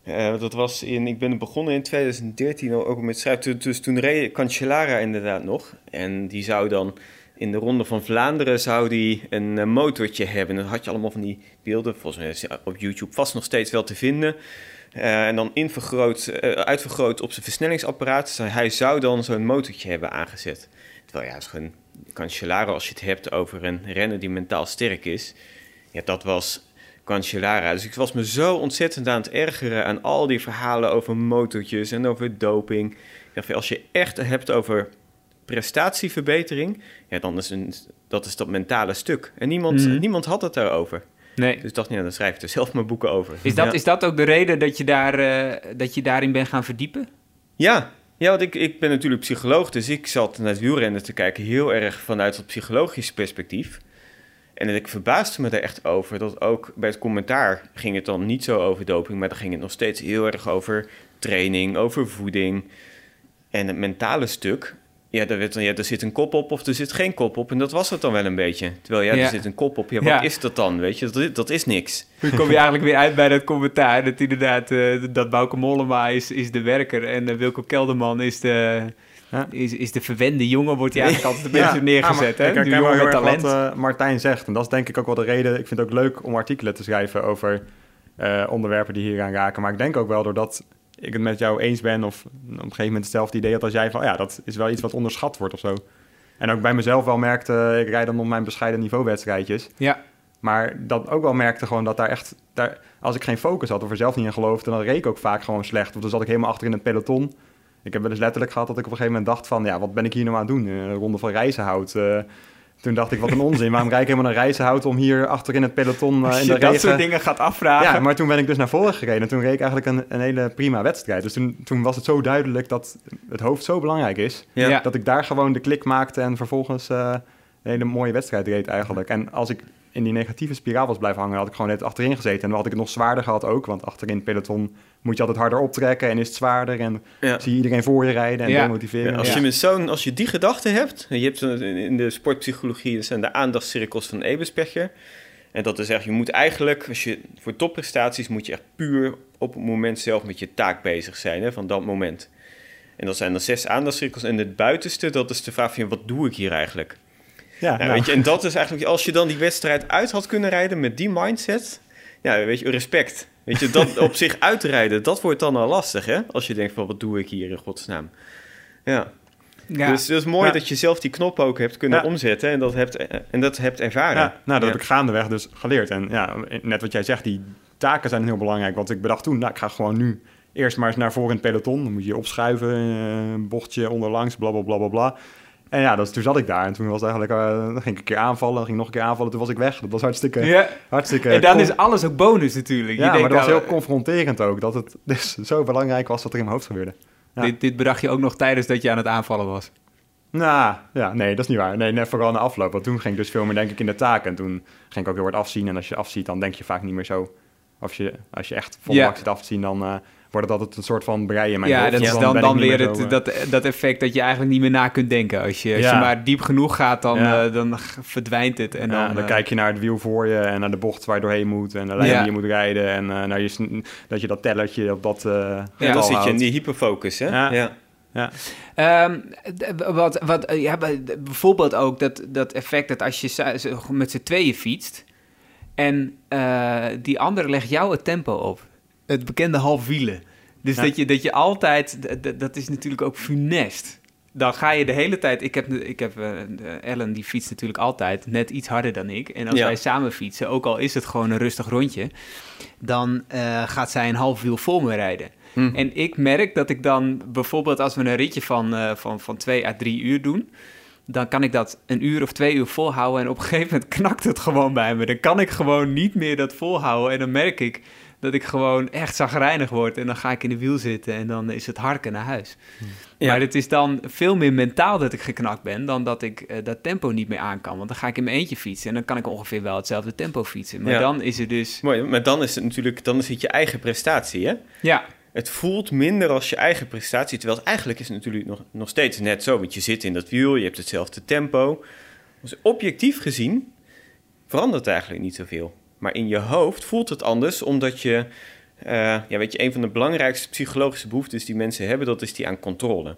Eh, dat was in, ik ben begonnen in 2013 al ook met schrijven. Dus toen reed Cancellara inderdaad nog. En die zou dan in de Ronde van Vlaanderen zou die een eh, motortje hebben. Dan had je allemaal van die beelden. Volgens mij is op YouTube vast nog steeds wel te vinden. En dan invergroot, uitvergroot op zijn versnellingsapparaat. Hij zou dan zo'n motortje hebben aangezet. Terwijl ja, het is gewoon Cancellara, als je het hebt over een renner die mentaal sterk is. Ja, dat was Cancellara. Dus ik was me zo ontzettend aan het ergeren aan al die verhalen over motortjes en over doping. Ja, als je echt hebt over prestatieverbetering, ja, dan is een, dat is dat mentale stuk. En niemand, Mhm. niemand had het daarover. Nee. Dus ik dacht, ja, dan schrijf ik er zelf mijn boeken over. Is dat, Ja. is dat ook de reden dat je, daar, eh, dat je daarin bent gaan verdiepen? Ja, ja want ik, ik ben natuurlijk psycholoog, dus ik zat naar het wielrennen te kijken heel erg vanuit het psychologische perspectief. En ik verbaasde me daar echt over dat ook bij het commentaar ging het dan niet zo over doping, maar dan ging het nog steeds heel erg over training, over voeding. En het mentale stuk, ja, daar, werd dan, ja, er zit een kop op of er zit geen kop op. En dat was het dan wel een beetje. Terwijl, ja, Ja. er zit een kop op. Ja, wat Ja. is dat dan? Weet je, dat, is- dat is niks. Dan kom je eigenlijk weer uit bij dat commentaar. Dat inderdaad, eh, dat Bauke Mollema is, is de werker en eh, Wilco Kelderman is de, Ja. is, is de verwende jongen. Wordt hij eigenlijk altijd een beetje Ja, neergezet. ja, maar hè? Ik De herken wel jongen heel met talent. wat eh, Martijn zegt. En dat is denk ik ook wel de reden. Ik vind het ook leuk om artikelen te schrijven over eh, onderwerpen die hier aan raken. Maar ik denk ook wel doordat ik het met jou eens ben... of op een gegeven moment hetzelfde idee had als jij... van ja, dat is wel iets wat onderschat wordt of zo. En ook bij mezelf wel merkte... ik rijd dan op mijn bescheiden niveauwedstrijdjes... Ja, Maar dat ook wel merkte gewoon dat daar echt... Daar, als ik geen focus had of er zelf niet in geloofde... dan reek ik ook vaak gewoon slecht. Of dan zat ik helemaal achter in het peloton. Ik heb wel eens letterlijk gehad dat ik op een gegeven moment dacht van... ja, wat ben ik hier nou aan het doen? Een ronde van Rijzenhout. Eh, toen dacht ik, wat een onzin. Waarom rijd ik helemaal naar Rijzenhout om hier achter in het peloton eh, in je de dat regen... soort dingen gaat afvragen. Ja, maar toen ben ik dus naar voren gereden. En toen reed ik eigenlijk een, een hele prima wedstrijd. Dus toen, toen was het zo duidelijk dat het hoofd zo belangrijk is... Ja. Dat ik daar gewoon de klik maakte en vervolgens eh, een hele mooie wedstrijd reed eigenlijk. En als ik in die negatieve spiraal was blijven hangen, had ik gewoon net achterin gezeten. En dan had ik het nog zwaarder gehad ook, want achterin het peloton moet je altijd harder optrekken en is het zwaarder. En Ja. zie je iedereen voor je rijden en Ja. demotiveren. Ja, als, Ja. je met zo'n, als je die gedachte hebt, je hebt in de sportpsychologie dat zijn de aandachtscirkels van Eberspecher. En dat is echt, je moet eigenlijk, als je voor topprestaties, moet je echt puur op het moment zelf met je taak bezig zijn, hè, van dat moment. En dat zijn dan zes aandachtscirkels. En het buitenste, dat is de vraag van, wat doe ik hier eigenlijk? Ja, Nou, nou, weet je, en dat is eigenlijk, als je dan die wedstrijd uit had kunnen rijden met die mindset, ja, weet je, respect. Weet je, dat [LAUGHS] op zich uitrijden, dat wordt dan al lastig, hè? Als je denkt van, wat doe ik hier in godsnaam? Ja, Ja. dus het is mooi Ja. dat je zelf die knop ook hebt kunnen Ja. omzetten en dat hebt, en dat hebt ervaren. nou, dat heb ik gaandeweg dus geleerd. En ja, net wat jij zegt, die taken zijn heel belangrijk. Want ik bedacht toen, nou, ik ga gewoon nu eerst maar eens naar voren in het peloton. Dan moet je opschuiven, eh, een bochtje onderlangs, bla bla bla bla bla. En ja, dus, toen zat ik daar. En toen was eigenlijk, dan ging ik een keer aanvallen, ging ik nog een keer aanvallen. Toen was ik weg. Dat was hartstikke, ja. hartstikke... En dan is alles ook bonus natuurlijk. Ja, je denkt, maar dat was heel confronterend ook. Dat het dus zo belangrijk was wat er in mijn hoofd gebeurde. Ja. dit, dit bedacht je ook nog tijdens dat je aan het aanvallen was. Nou, ja, nee, dat is niet waar. Nee, net vooral na afloop. Want toen ging ik dus veel meer, denk ik, in de taken. En toen ging ik ook heel hard afzien. En als je afziet, dan denk je vaak niet meer zo. Als je, als je echt vol Ja. bak zit af te zien, dan eh, wordt het altijd een soort van breien in mijn Ja, hoofd. dat Dus is dan, dan weer het, zo, eh, dat, dat effect dat je eigenlijk niet meer na kunt denken. Als je, als Ja. je maar diep genoeg gaat, dan, Ja. eh, dan verdwijnt het. En ja, dan, dan eh, kijk je naar het wiel voor je en naar de bocht waar je doorheen moet. En de lijn Ja. die je moet rijden. En eh, naar je, dat je dat tellertje op dat eh Ja, dan zit je in die hyperfocus, hè? Ja. ja. Ja. Ehm, d- wat, wat, ja, bijvoorbeeld ook dat, dat effect dat als je met z'n tweeën fietst en eh, die andere legt jou het tempo op. Het bekende halfwielen. Dus Ja. dat, je, dat je altijd, dat is natuurlijk ook funest. Dan ga je de hele tijd, ik heb, ik heb eh, Ellen die fietst natuurlijk altijd net iets harder dan ik. En als Ja. wij samen fietsen, ook al is het gewoon een rustig rondje, dan eh, gaat zij een half wiel voor me rijden. Hm. En ik merk dat ik dan bijvoorbeeld als we een ritje van, eh, van, van twee à drie uur doen, dan kan ik dat een uur of twee uur volhouden en op een gegeven moment knakt het gewoon bij me. Dan kan ik gewoon niet meer dat volhouden en dan merk ik dat ik gewoon echt zagrijnig word en dan ga ik in de wiel zitten en dan is het harken naar huis. Ja. Maar het is dan veel meer mentaal dat ik geknakt ben dan dat ik eh, dat tempo niet meer aan kan. Want dan ga ik in mijn eentje fietsen en dan kan ik ongeveer wel hetzelfde tempo fietsen. Maar Ja. dan is het dus... Mooi, maar dan is het natuurlijk, dan is het je eigen prestatie, hè? Ja, Het voelt minder als je eigen prestatie, terwijl het eigenlijk is het natuurlijk nog, nog steeds net zo. Want je zit in dat wiel, je hebt hetzelfde tempo. Dus objectief gezien verandert het eigenlijk niet zoveel. Maar in je hoofd voelt het anders, omdat je... eh, ja, weet je, een van de belangrijkste psychologische behoeftes die mensen hebben, dat is die aan controle.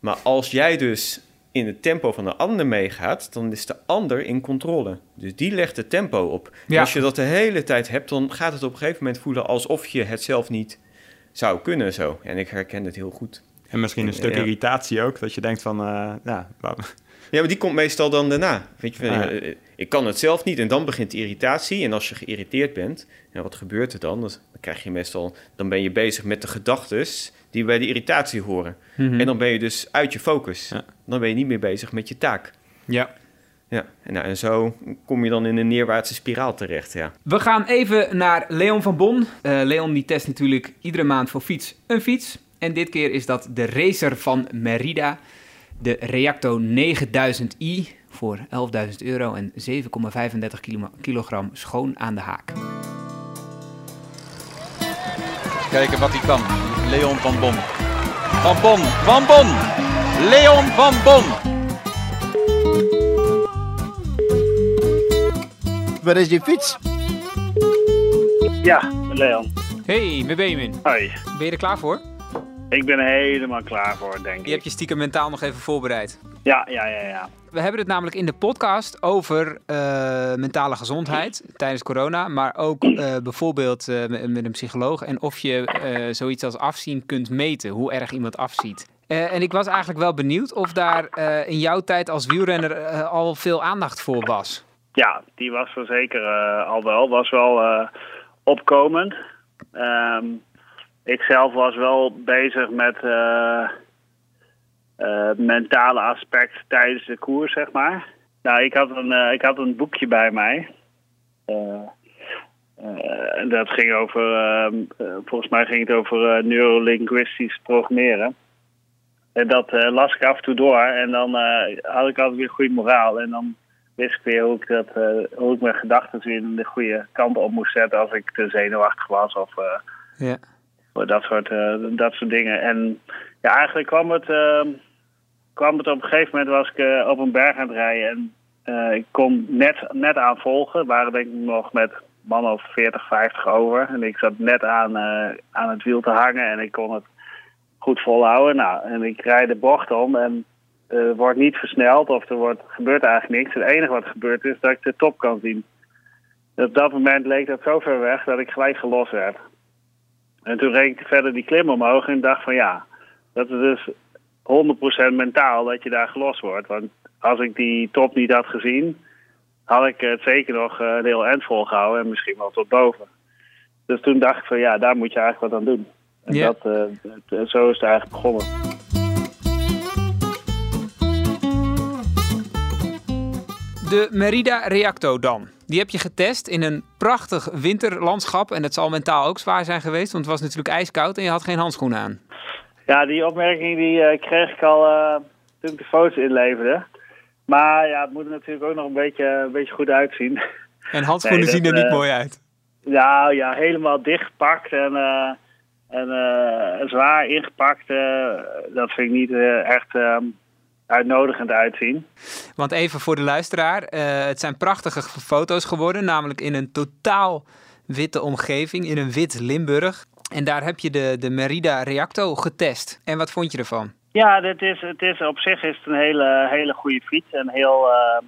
Maar als jij dus in het tempo van de ander meegaat, dan is de ander in controle. Dus die legt het tempo op. Ja. Als je dat de hele tijd hebt, dan gaat het op een gegeven moment voelen alsof je het zelf niet zou kunnen zo. En ik herken het heel goed. En misschien een stuk Ja. irritatie ook, dat je denkt van, eh, ja, wou- Ja, maar die komt meestal dan daarna. Weet je, Ah, eh, ik kan het zelf niet en dan begint de irritatie. En als je geïrriteerd bent, en wat gebeurt er dan? Dan krijg je meestal, dan ben je bezig met de gedachten die bij de irritatie horen. Mhm. En dan ben je dus uit je focus. Ja. Dan ben je niet meer bezig met je taak. Ja. Ja, en, nou, en zo kom je dan in een neerwaartse spiraal terecht. Ja. We gaan even naar Leon van Bon. Eh, Leon die test natuurlijk iedere maand voor fiets een fiets. En dit keer is dat de racer van Merida. De Reacto 9000i voor 11.000 euro en 7,35 kilo- kilogram schoon aan de haak. Kijken wat hij kan. Leon van Bon. Van Bon, Van Bon. Leon van Bon. Waar is die fiets? Ja, Leon. Hey, met Benjamin. Hoi. Ben je er klaar voor? Ik ben er helemaal klaar voor, denk Je ik. hebt je stiekem mentaal nog even voorbereid. Ja, ja, ja, ja. We hebben het namelijk in de podcast over eh, mentale gezondheid tijdens corona. Maar ook eh, bijvoorbeeld eh, met, met een psycholoog. En of je zoiets als afzien kunt meten. Hoe erg iemand afziet. En ik was eigenlijk wel benieuwd of daar in jouw tijd als wielrenner al veel aandacht voor was. Ja, die was er zeker al wel. Was wel opkomend. Ehm, ik zelf was wel bezig met eh, mentale aspect tijdens de koers, zeg maar. Nou, ik had een, eh, ik had een boekje bij mij. En dat ging over, ehm, eh, volgens mij ging het over neurolinguistisch programmeren. En dat las ik af en toe door. En dan had ik altijd weer goede moraal. En dan wist ik weer hoe ik, dat, hoe ik mijn gedachten weer de goede kant op moest zetten als ik te zenuwachtig was. Of Ja. dat soort, dat soort dingen. En ja, eigenlijk kwam het, eh, kwam het op een gegeven moment was ik eh, op een berg aan het rijden. En eh, ik kon net, net aan volgen. Waren denk ik nog met man of 40, 50 over. En ik zat net aan, eh, aan het wiel te hangen en ik kon het goed volhouden. Nou, en ik rijd de bocht om en er wordt niet versneld of er wordt, gebeurt eigenlijk niks. Het enige wat gebeurt is dat ik de top kan zien. Op dat moment leek dat zo ver weg dat ik gelijk gelost werd. En toen reed ik verder die klim omhoog en dacht van ja, dat is dus 100% mentaal dat je daar gelost wordt. Want als ik die top niet had gezien, had ik het zeker nog eh, een heel eind volgehouden en misschien wel tot boven. Dus toen dacht ik van ja, daar moet je eigenlijk wat aan doen. En dat, eh, het- zo is het eigenlijk begonnen. De Merida Reacto dan. Die heb je getest in een prachtig winterlandschap. En dat zal mentaal ook zwaar zijn geweest, want het was natuurlijk ijskoud en je had geen handschoenen aan. Ja, die opmerking die, eh, kreeg ik al eh, toen ik de foto's inleverde. Maar ja, het moet er natuurlijk ook nog een beetje, een beetje goed uitzien. En handschoenen Nee, dat, zien er niet eh, mooi uit. Nou ja, helemaal dichtgepakt en, en zwaar ingepakt. dat vind ik niet echt eh, uitnodigend uitzien. Want even voor de luisteraar, het zijn prachtige foto's geworden, namelijk in een totaal witte omgeving, in een wit Limburg. En daar heb je de, de Merida Reacto getest. En wat vond je ervan? Ja, dit is, het is, op zich is het een hele, hele goede fiets. En heel, eh,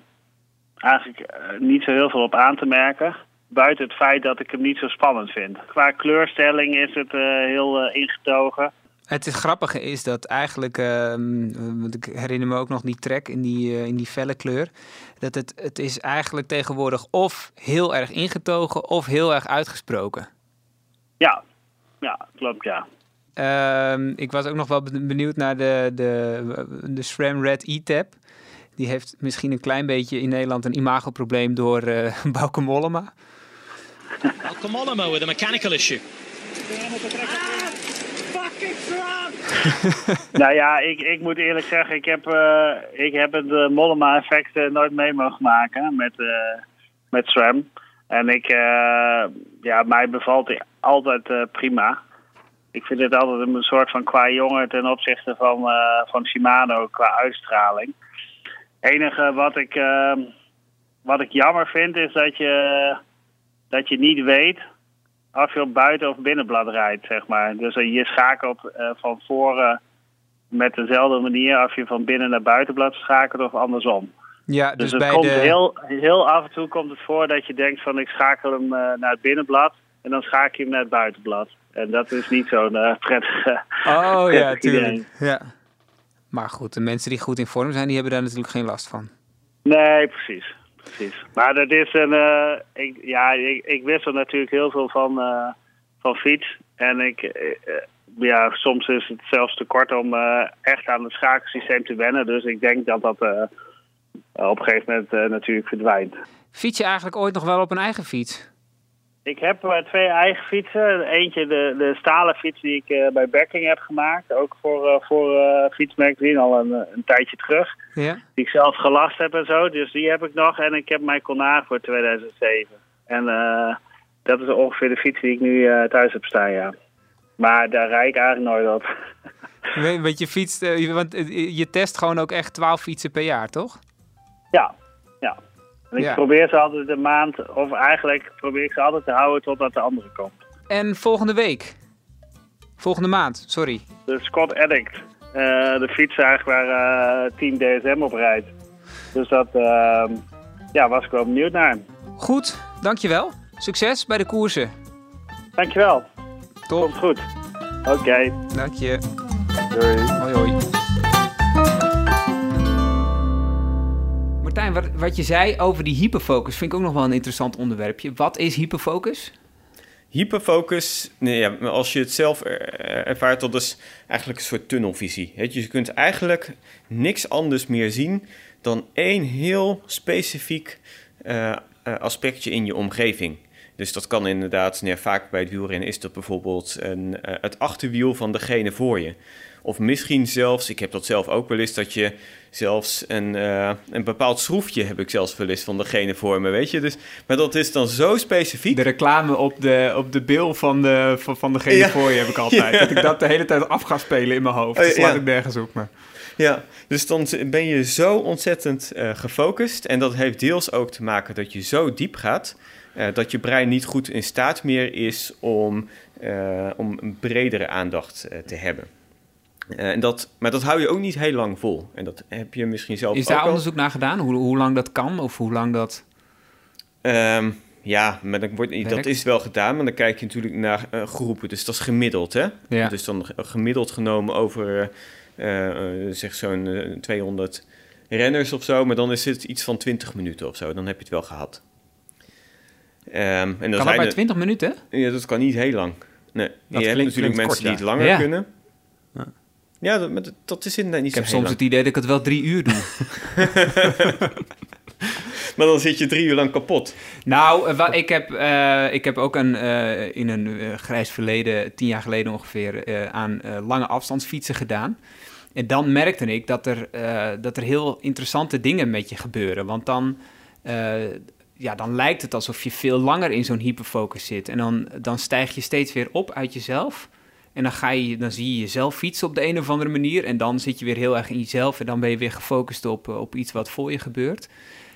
eigenlijk eh, niet zo heel veel op aan te merken. Buiten het feit dat ik hem niet zo spannend vind. Qua kleurstelling is het eh, heel ingetogen. Het is grappige is dat eigenlijk, ehm, want ik herinner me ook nog die track in die, in die felle kleur. Dat het, het is eigenlijk tegenwoordig of heel erg ingetogen of heel erg uitgesproken. Ja, ja klopt ja. Ehm, ik was ook nog wel ben- benieuwd naar de, de, de SRAM Red E-Tab. Die heeft misschien een klein beetje in Nederland een imagoprobleem door eh [LAUGHS] Bauke Mollema. Malcolm Mollema with a mechanical issue. [LAUGHS] nou ja, ik, ik moet eerlijk zeggen, ik heb, eh, ik heb het uh, Mollema-effect eh, nooit mee mogen maken met, eh, met SRAM. En ik, eh, ja, mij bevalt hij altijd eh, prima. Ik vind het altijd een soort van qua jongen ten opzichte van, eh, van Shimano qua uitstraling. Het enige wat ik, eh, wat ik jammer vind is dat je, dat je niet weet of je op buiten- of binnenblad rijdt, zeg maar. Dus eh, je schakelt van voren met dezelfde manier of je van binnen naar buitenblad schakelt of andersom. Ja, Dus, dus, het bij komt de... heel, heel af en toe komt het voor dat je denkt van ik schakel hem naar het binnenblad en dan schakel je hem naar het buitenblad. En dat is niet zo'n eh, prettige Oh ja, idee. tuurlijk. Ja. Maar goed, de mensen die goed in vorm zijn, die hebben daar natuurlijk geen last van. Nee, precies. precies. Maar dat is een. eh, ik, ja, ik, ik wissel natuurlijk heel veel van, eh, van fiets. En ik, eh, eh, ja, soms is het zelfs te kort om eh, echt aan het schakelsysteem te wennen. Dus ik denk dat dat eh, op een gegeven moment eh, natuurlijk verdwijnt. Fiets je eigenlijk ooit nog wel op een eigen fiets? Ik heb eh, twee eigen fietsen. Eentje de, de stalen fiets die ik eh, bij Becking heb gemaakt. Ook voor, eh voor eh Fietsmagazine al een, een tijdje terug. Ja. Die ik zelf gelast heb en zo. Dus die heb ik nog. En ik heb mijn Conar voor 2007. En dat is ongeveer de fiets die ik nu thuis heb staan, ja. Maar daar rijd ik eigenlijk nooit op. [LAUGHS] Weet Want je fietst, want je test gewoon ook echt 12 fietsen per jaar, toch? Ja, ja. En ik Ja. probeer ze altijd een maand, of eigenlijk probeer ik ze altijd te houden totdat de andere komt. En volgende week? Volgende maand, sorry. De Scott Addict. eh, de fiets eigenlijk waar eh, Team DSM op rijdt. Dus dat ehm, ja, was ik wel benieuwd naar. Goed, dankjewel. Succes bij de koersen. Dankjewel. Top. Komt goed. Oké. Dank je. Doei. Hoi hoi. Wat, wat je zei over die hyperfocus vind ik ook nog wel een interessant onderwerpje. Wat is hyperfocus? Hyperfocus, nee, ja, als je het zelf er- ervaart, dat is eigenlijk een soort tunnelvisie. Je kunt eigenlijk niks anders meer zien dan één heel specifiek eh, eh, aspectje in je omgeving. Dus dat kan inderdaad, vaak bij het wielrennen is dat bijvoorbeeld een, eh, het achterwiel van degene voor je. Of misschien zelfs, ik heb dat zelf ook wel eens, dat je zelfs een, eh, een bepaald schroefje heb ik zelfs wel eens van degene voor me, weet je. Dus, maar dat is dan zo specifiek. De reclame op de, op de bil van, de, van, van degene Ja. voor je heb ik altijd. [LAUGHS] Ja. Dat ik dat de hele tijd af ga spelen in mijn hoofd. Oh, Dat slaat ja. ik nergens op. Maar. Ja, dus dan ben je zo ontzettend eh, gefocust. En dat heeft deels ook te maken dat je zo diep gaat. eh, dat je brein niet goed in staat meer is om, om een bredere aandacht te hebben. Eh, en dat, maar dat hou je ook niet heel lang vol. En dat heb je misschien zelf Is ook daar onderzoek naar gedaan? Hoe, hoe lang dat kan? Of hoe lang dat... Ehm, ja, maar dan wordt, dat is wel gedaan, maar dan kijk je natuurlijk naar eh, groepen. Dus dat is gemiddeld, hè? Ja. Dus dan gemiddeld genomen over, eh, eh, zeg zo'n eh, 200 renners of zo. Maar dan is het iets van 20 minuten of zo. Dan heb je het wel gehad. Ehm, en dan Kan dat bij er- 20 minuten? Ja, dat kan niet heel lang. Nee, je hebt natuurlijk mensen kort, die het langer Ja. kunnen. Ja, maar dat- dat is inderdaad niet Ik heb zo heel soms lang. het idee dat ik het wel drie uur doe. [LAUGHS] Maar dan zit je drie uur lang kapot. Nou, eh, ik, heb, eh, ik heb ook een, eh, in een grijs verleden, tien jaar geleden ongeveer, aan lange afstandsfietsen gedaan. En dan merkte ik dat er, dat er heel interessante dingen met je gebeuren. Want dan, ja, dan lijkt het alsof je veel langer in zo'n hyperfocus zit. En dan, dan stijg je steeds weer op uit jezelf. En dan, ga je, dan zie je jezelf fietsen op de een of andere manier. En dan zit je weer heel erg in jezelf. En dan ben je weer gefocust op, eh, op iets wat voor je gebeurt.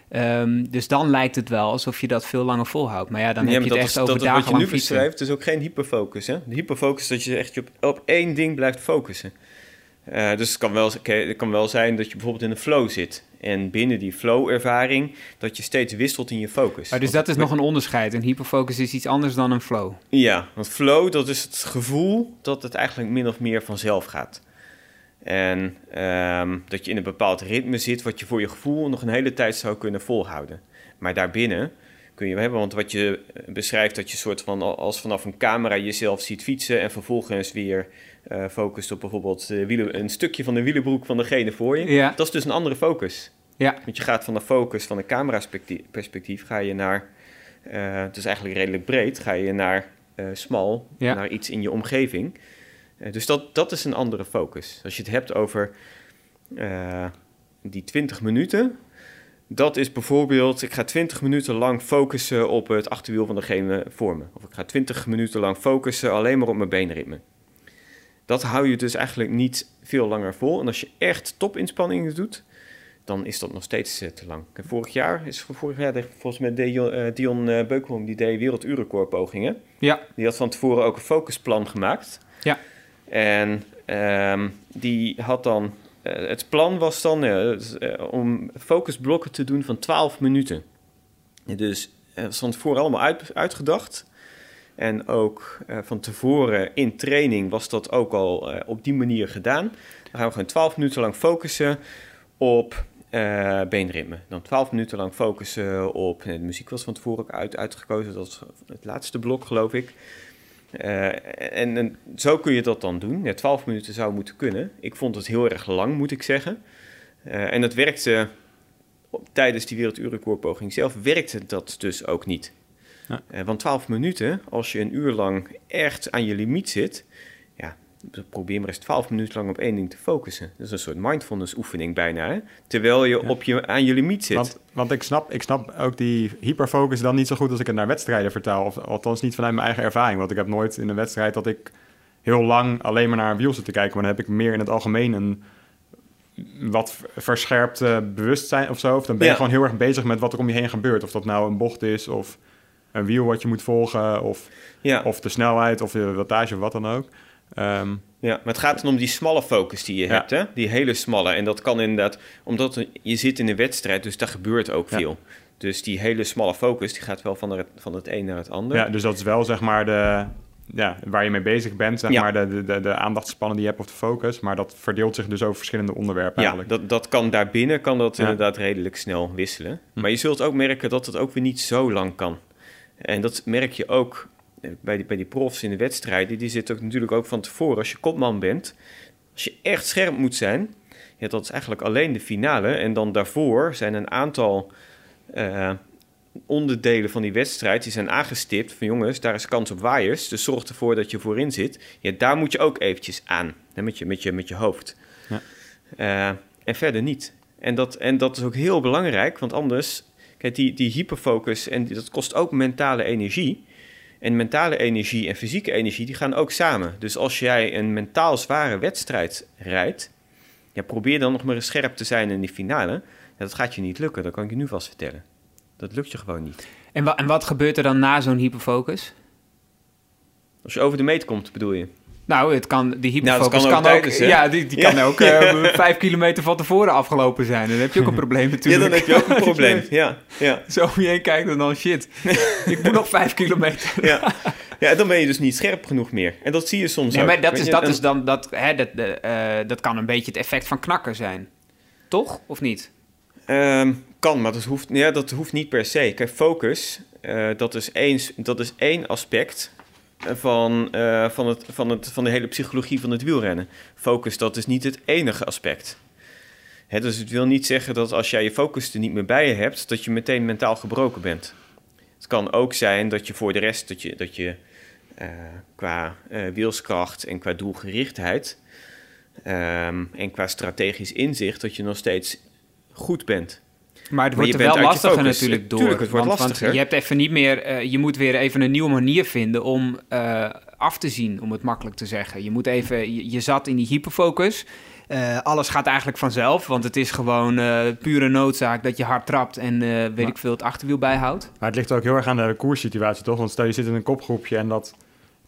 Ehm, dus dan lijkt het wel alsof je dat veel langer volhoudt. Maar ja, dan Ja, heb je het echt is, over dat wat je nu beschrijft, is ook geen hyperfocus. Hè? De hyperfocus is dat je echt op, op één ding blijft focussen. Eh, dus het kan, wel, het kan wel zijn dat je bijvoorbeeld in een flow zit. En binnen die flow-ervaring dat je steeds wisselt in je focus. Maar dus dat is nog een onderscheid. Een hyperfocus is iets anders dan een flow. Ja, want flow, dat is het gevoel dat het eigenlijk min of meer vanzelf gaat. En ehm, dat je in een bepaald ritme zit wat je voor je gevoel nog een hele tijd zou kunnen volhouden. Maar daarbinnen kun je hebben, want wat je eh, beschrijft, dat je soort van al- als vanaf een camera jezelf ziet fietsen en vervolgens weer eh focust op bijvoorbeeld de wielen, een stukje van de wielenbroek van degene voor je. Ja. Dat is dus een andere focus. Ja. Want je gaat van de focus van een camera-perspectief, ga je naar, eh, het is eigenlijk redelijk breed, ga je naar eh, smal, Ja. naar iets in je omgeving. Eh, dus dat, dat is een andere focus. Als je het hebt over eh, die 20 minuten, dat is bijvoorbeeld, ik ga 20 minuten lang focussen op het achterwiel van degene voor me. Of ik ga 20 minuten lang focussen alleen maar op mijn beenritme. Dat hou je dus eigenlijk niet veel langer vol. En als je echt topinspanningen doet, dan is dat nog steeds eh, te lang. En vorig jaar is vorig jaar volgens mij Dion, eh Dion eh, Beukelom die deed werelduurrecordpogingen. Ja. Die had van tevoren ook een focusplan gemaakt. Ja. En ehm, die had dan... eh, het plan was dan eh, dus, eh, om focusblokken te doen van 12 minuten. Dus eh, dat stond voor allemaal uit, uitgedacht. En ook eh, van tevoren in training was dat ook al eh, op die manier gedaan. Dan gaan we gewoon 12 minuten lang focussen op beenritme. Dan 12 minuten lang focussen op. de muziek was van tevoren ook uit, uitgekozen. Dat was het laatste blok, geloof ik. En, en zo kun je dat dan doen. Ja, 12 minuten zou moeten kunnen. Ik vond het heel erg lang, moet ik zeggen. En dat werkte tijdens die werelduurrecordpoging zelf werkte dat dus ook niet. Ja. Eh, want 12 minuten, als je een uur lang echt aan je limiet zit, ja, probeer maar eens 12 minuten lang op één ding te focussen. Dat is een soort mindfulness oefening bijna, hè? terwijl je, op je aan je limiet zit. Want, want ik, snap, ik snap ook die hyperfocus dan niet zo goed als ik het naar wedstrijden vertaal. Of althans niet vanuit mijn eigen ervaring. Want ik heb nooit in een wedstrijd dat ik heel lang alleen maar naar een wiel zit te kijken. Maar dan heb ik meer in het algemeen een wat verscherpt bewustzijn of zo. Of dan ben je Ja. gewoon heel erg bezig met wat er om je heen gebeurt. Of dat nou een bocht is of een wiel wat je moet volgen. Of, Ja. of de snelheid of de wattage of wat dan ook. Ehm, Ja, maar het gaat dan om die smalle focus die je Ja. hebt, hè? Die hele smalle. En dat kan inderdaad, omdat je zit in een wedstrijd, dus daar gebeurt ook Ja. veel. Dus die hele smalle focus, die gaat wel van het, van het een naar het ander. Ja, dus dat is wel zeg maar de, ja, waar je mee bezig bent, zeg Ja. maar de, de, de, de aandachtspannen die je hebt of de focus. Maar dat verdeelt zich dus over verschillende onderwerpen Ja, eigenlijk. dat, dat kan daarbinnen kan dat Ja. inderdaad redelijk snel wisselen. Hm. Maar je zult ook merken dat het ook weer niet zo lang kan. En dat merk je ook eh, bij die, bij die profs in de wedstrijden. Die zitten ook natuurlijk ook van tevoren. Als je kopman bent, als je echt scherp moet zijn... Ja, dat is eigenlijk alleen de finale. En dan daarvoor zijn een aantal eh, onderdelen van die wedstrijd... die zijn aangestipt van jongens, daar is kans op waaiers. Dus zorg ervoor dat je voorin zit. Ja, daar moet je ook eventjes aan, hè, met, je, met, je, met je hoofd. Ja. Eh, en verder niet. En dat, en dat is ook heel belangrijk, want anders... Kijk, die, die hyperfocus, en dat kost ook mentale energie. En mentale energie en fysieke energie, die gaan ook samen. Dus als jij een mentaal zware wedstrijd rijdt... Ja, probeer dan nog maar eens scherp te zijn in die finale. Ja, dat gaat je niet lukken, dat kan ik je nu vast vertellen. Dat lukt je gewoon niet. En, wa- en wat gebeurt er dan na zo'n hyperfocus? Als je over de meet komt, bedoel je? Nou, het kan, die Nou, hyperfocus kan ook kan ook, tijdens, hè? ja, die, die Ja. kan ook [LAUGHS] Ja. eh, vijf kilometer van tevoren afgelopen zijn. Dan heb je ook een probleem [LAUGHS] Ja, natuurlijk. dan heb je ook een [LAUGHS] probleem. Ja, ja, Zo om je heen kijkt en dan shit. ik moet nog vijf kilometer. ja. ja, dan ben je dus niet scherp genoeg meer. En dat zie je soms Nee, ook. maar dat is, je, dat en- is dan, dat, hè, dat, eh, dat kan een beetje het effect van knakken zijn. Toch? Of niet? Ehm, kan, maar dat hoeft, ja, dat hoeft niet per se. Kijk, focus, eh, dat, is één, dat is één aspect van, eh, van, het, van, het, van de hele psychologie van het wielrennen. Focus, dat is niet het enige aspect. Dus het wil niet zeggen dat als jij je focus er niet meer bij je hebt, dat je meteen mentaal gebroken bent. Het kan ook zijn dat je voor de rest, dat je, dat je eh, qua wilskracht en qua doelgerichtheid ehm, en qua strategisch inzicht, dat je nog steeds goed bent. Maar het wordt er wel lastiger natuurlijk door. Tuurlijk, het wordt want, lastiger. Want je hebt even niet meer, eh, je moet weer even een nieuwe manier vinden om eh, af te zien, om het makkelijk te zeggen. Je moet even, je, je zat in die hyperfocus. Eh, alles gaat eigenlijk vanzelf, want het is gewoon pure noodzaak dat je hard trapt en weet Maar- ik veel het achterwiel bijhoudt. Maar het ligt ook heel erg aan de koerssituatie, toch? Want stel je zit in een kopgroepje en dat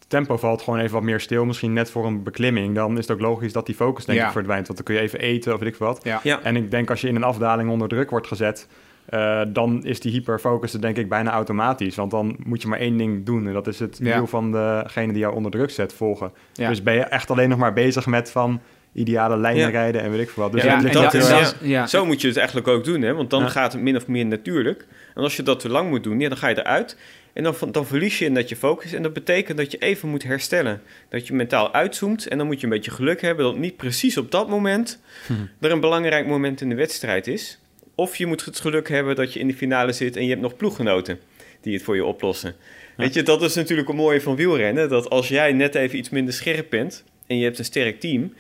tempo valt gewoon even wat meer stil, misschien net voor een beklimming. Dan is het ook logisch dat die focus denk Ja. ik verdwijnt. Want dan kun je even eten of weet ik wat. Ja. Ja. En ik denk als je in een afdaling onder druk wordt gezet, eh, dan is die hyperfocus er denk ik bijna automatisch. Want dan moet je maar één ding doen. En dat is het Ja. wiel van degene die jou onder druk zet volgen. Ja. Dus ben je echt alleen nog maar bezig met van ideale lijnen Ja. rijden en weet ik veel wat. Dus Ja, en dat is- ja. Zo moet je het eigenlijk ook doen, hè? want dan Ja. gaat het min of meer natuurlijk. En als je dat te lang moet doen, ja, dan ga je eruit. En dan, dan verlies je inderdaad je focus. En dat betekent dat je even moet herstellen. Dat je mentaal uitzoomt. En dan moet je een beetje geluk hebben dat niet precies op dat moment er een belangrijk moment in de wedstrijd is. Of je moet het geluk hebben dat je in de finale zit en je hebt nog ploeggenoten die het voor je oplossen. Weet je, dat is natuurlijk een mooie van wielrennen. Dat als jij net even iets minder scherp bent en je hebt een sterk team,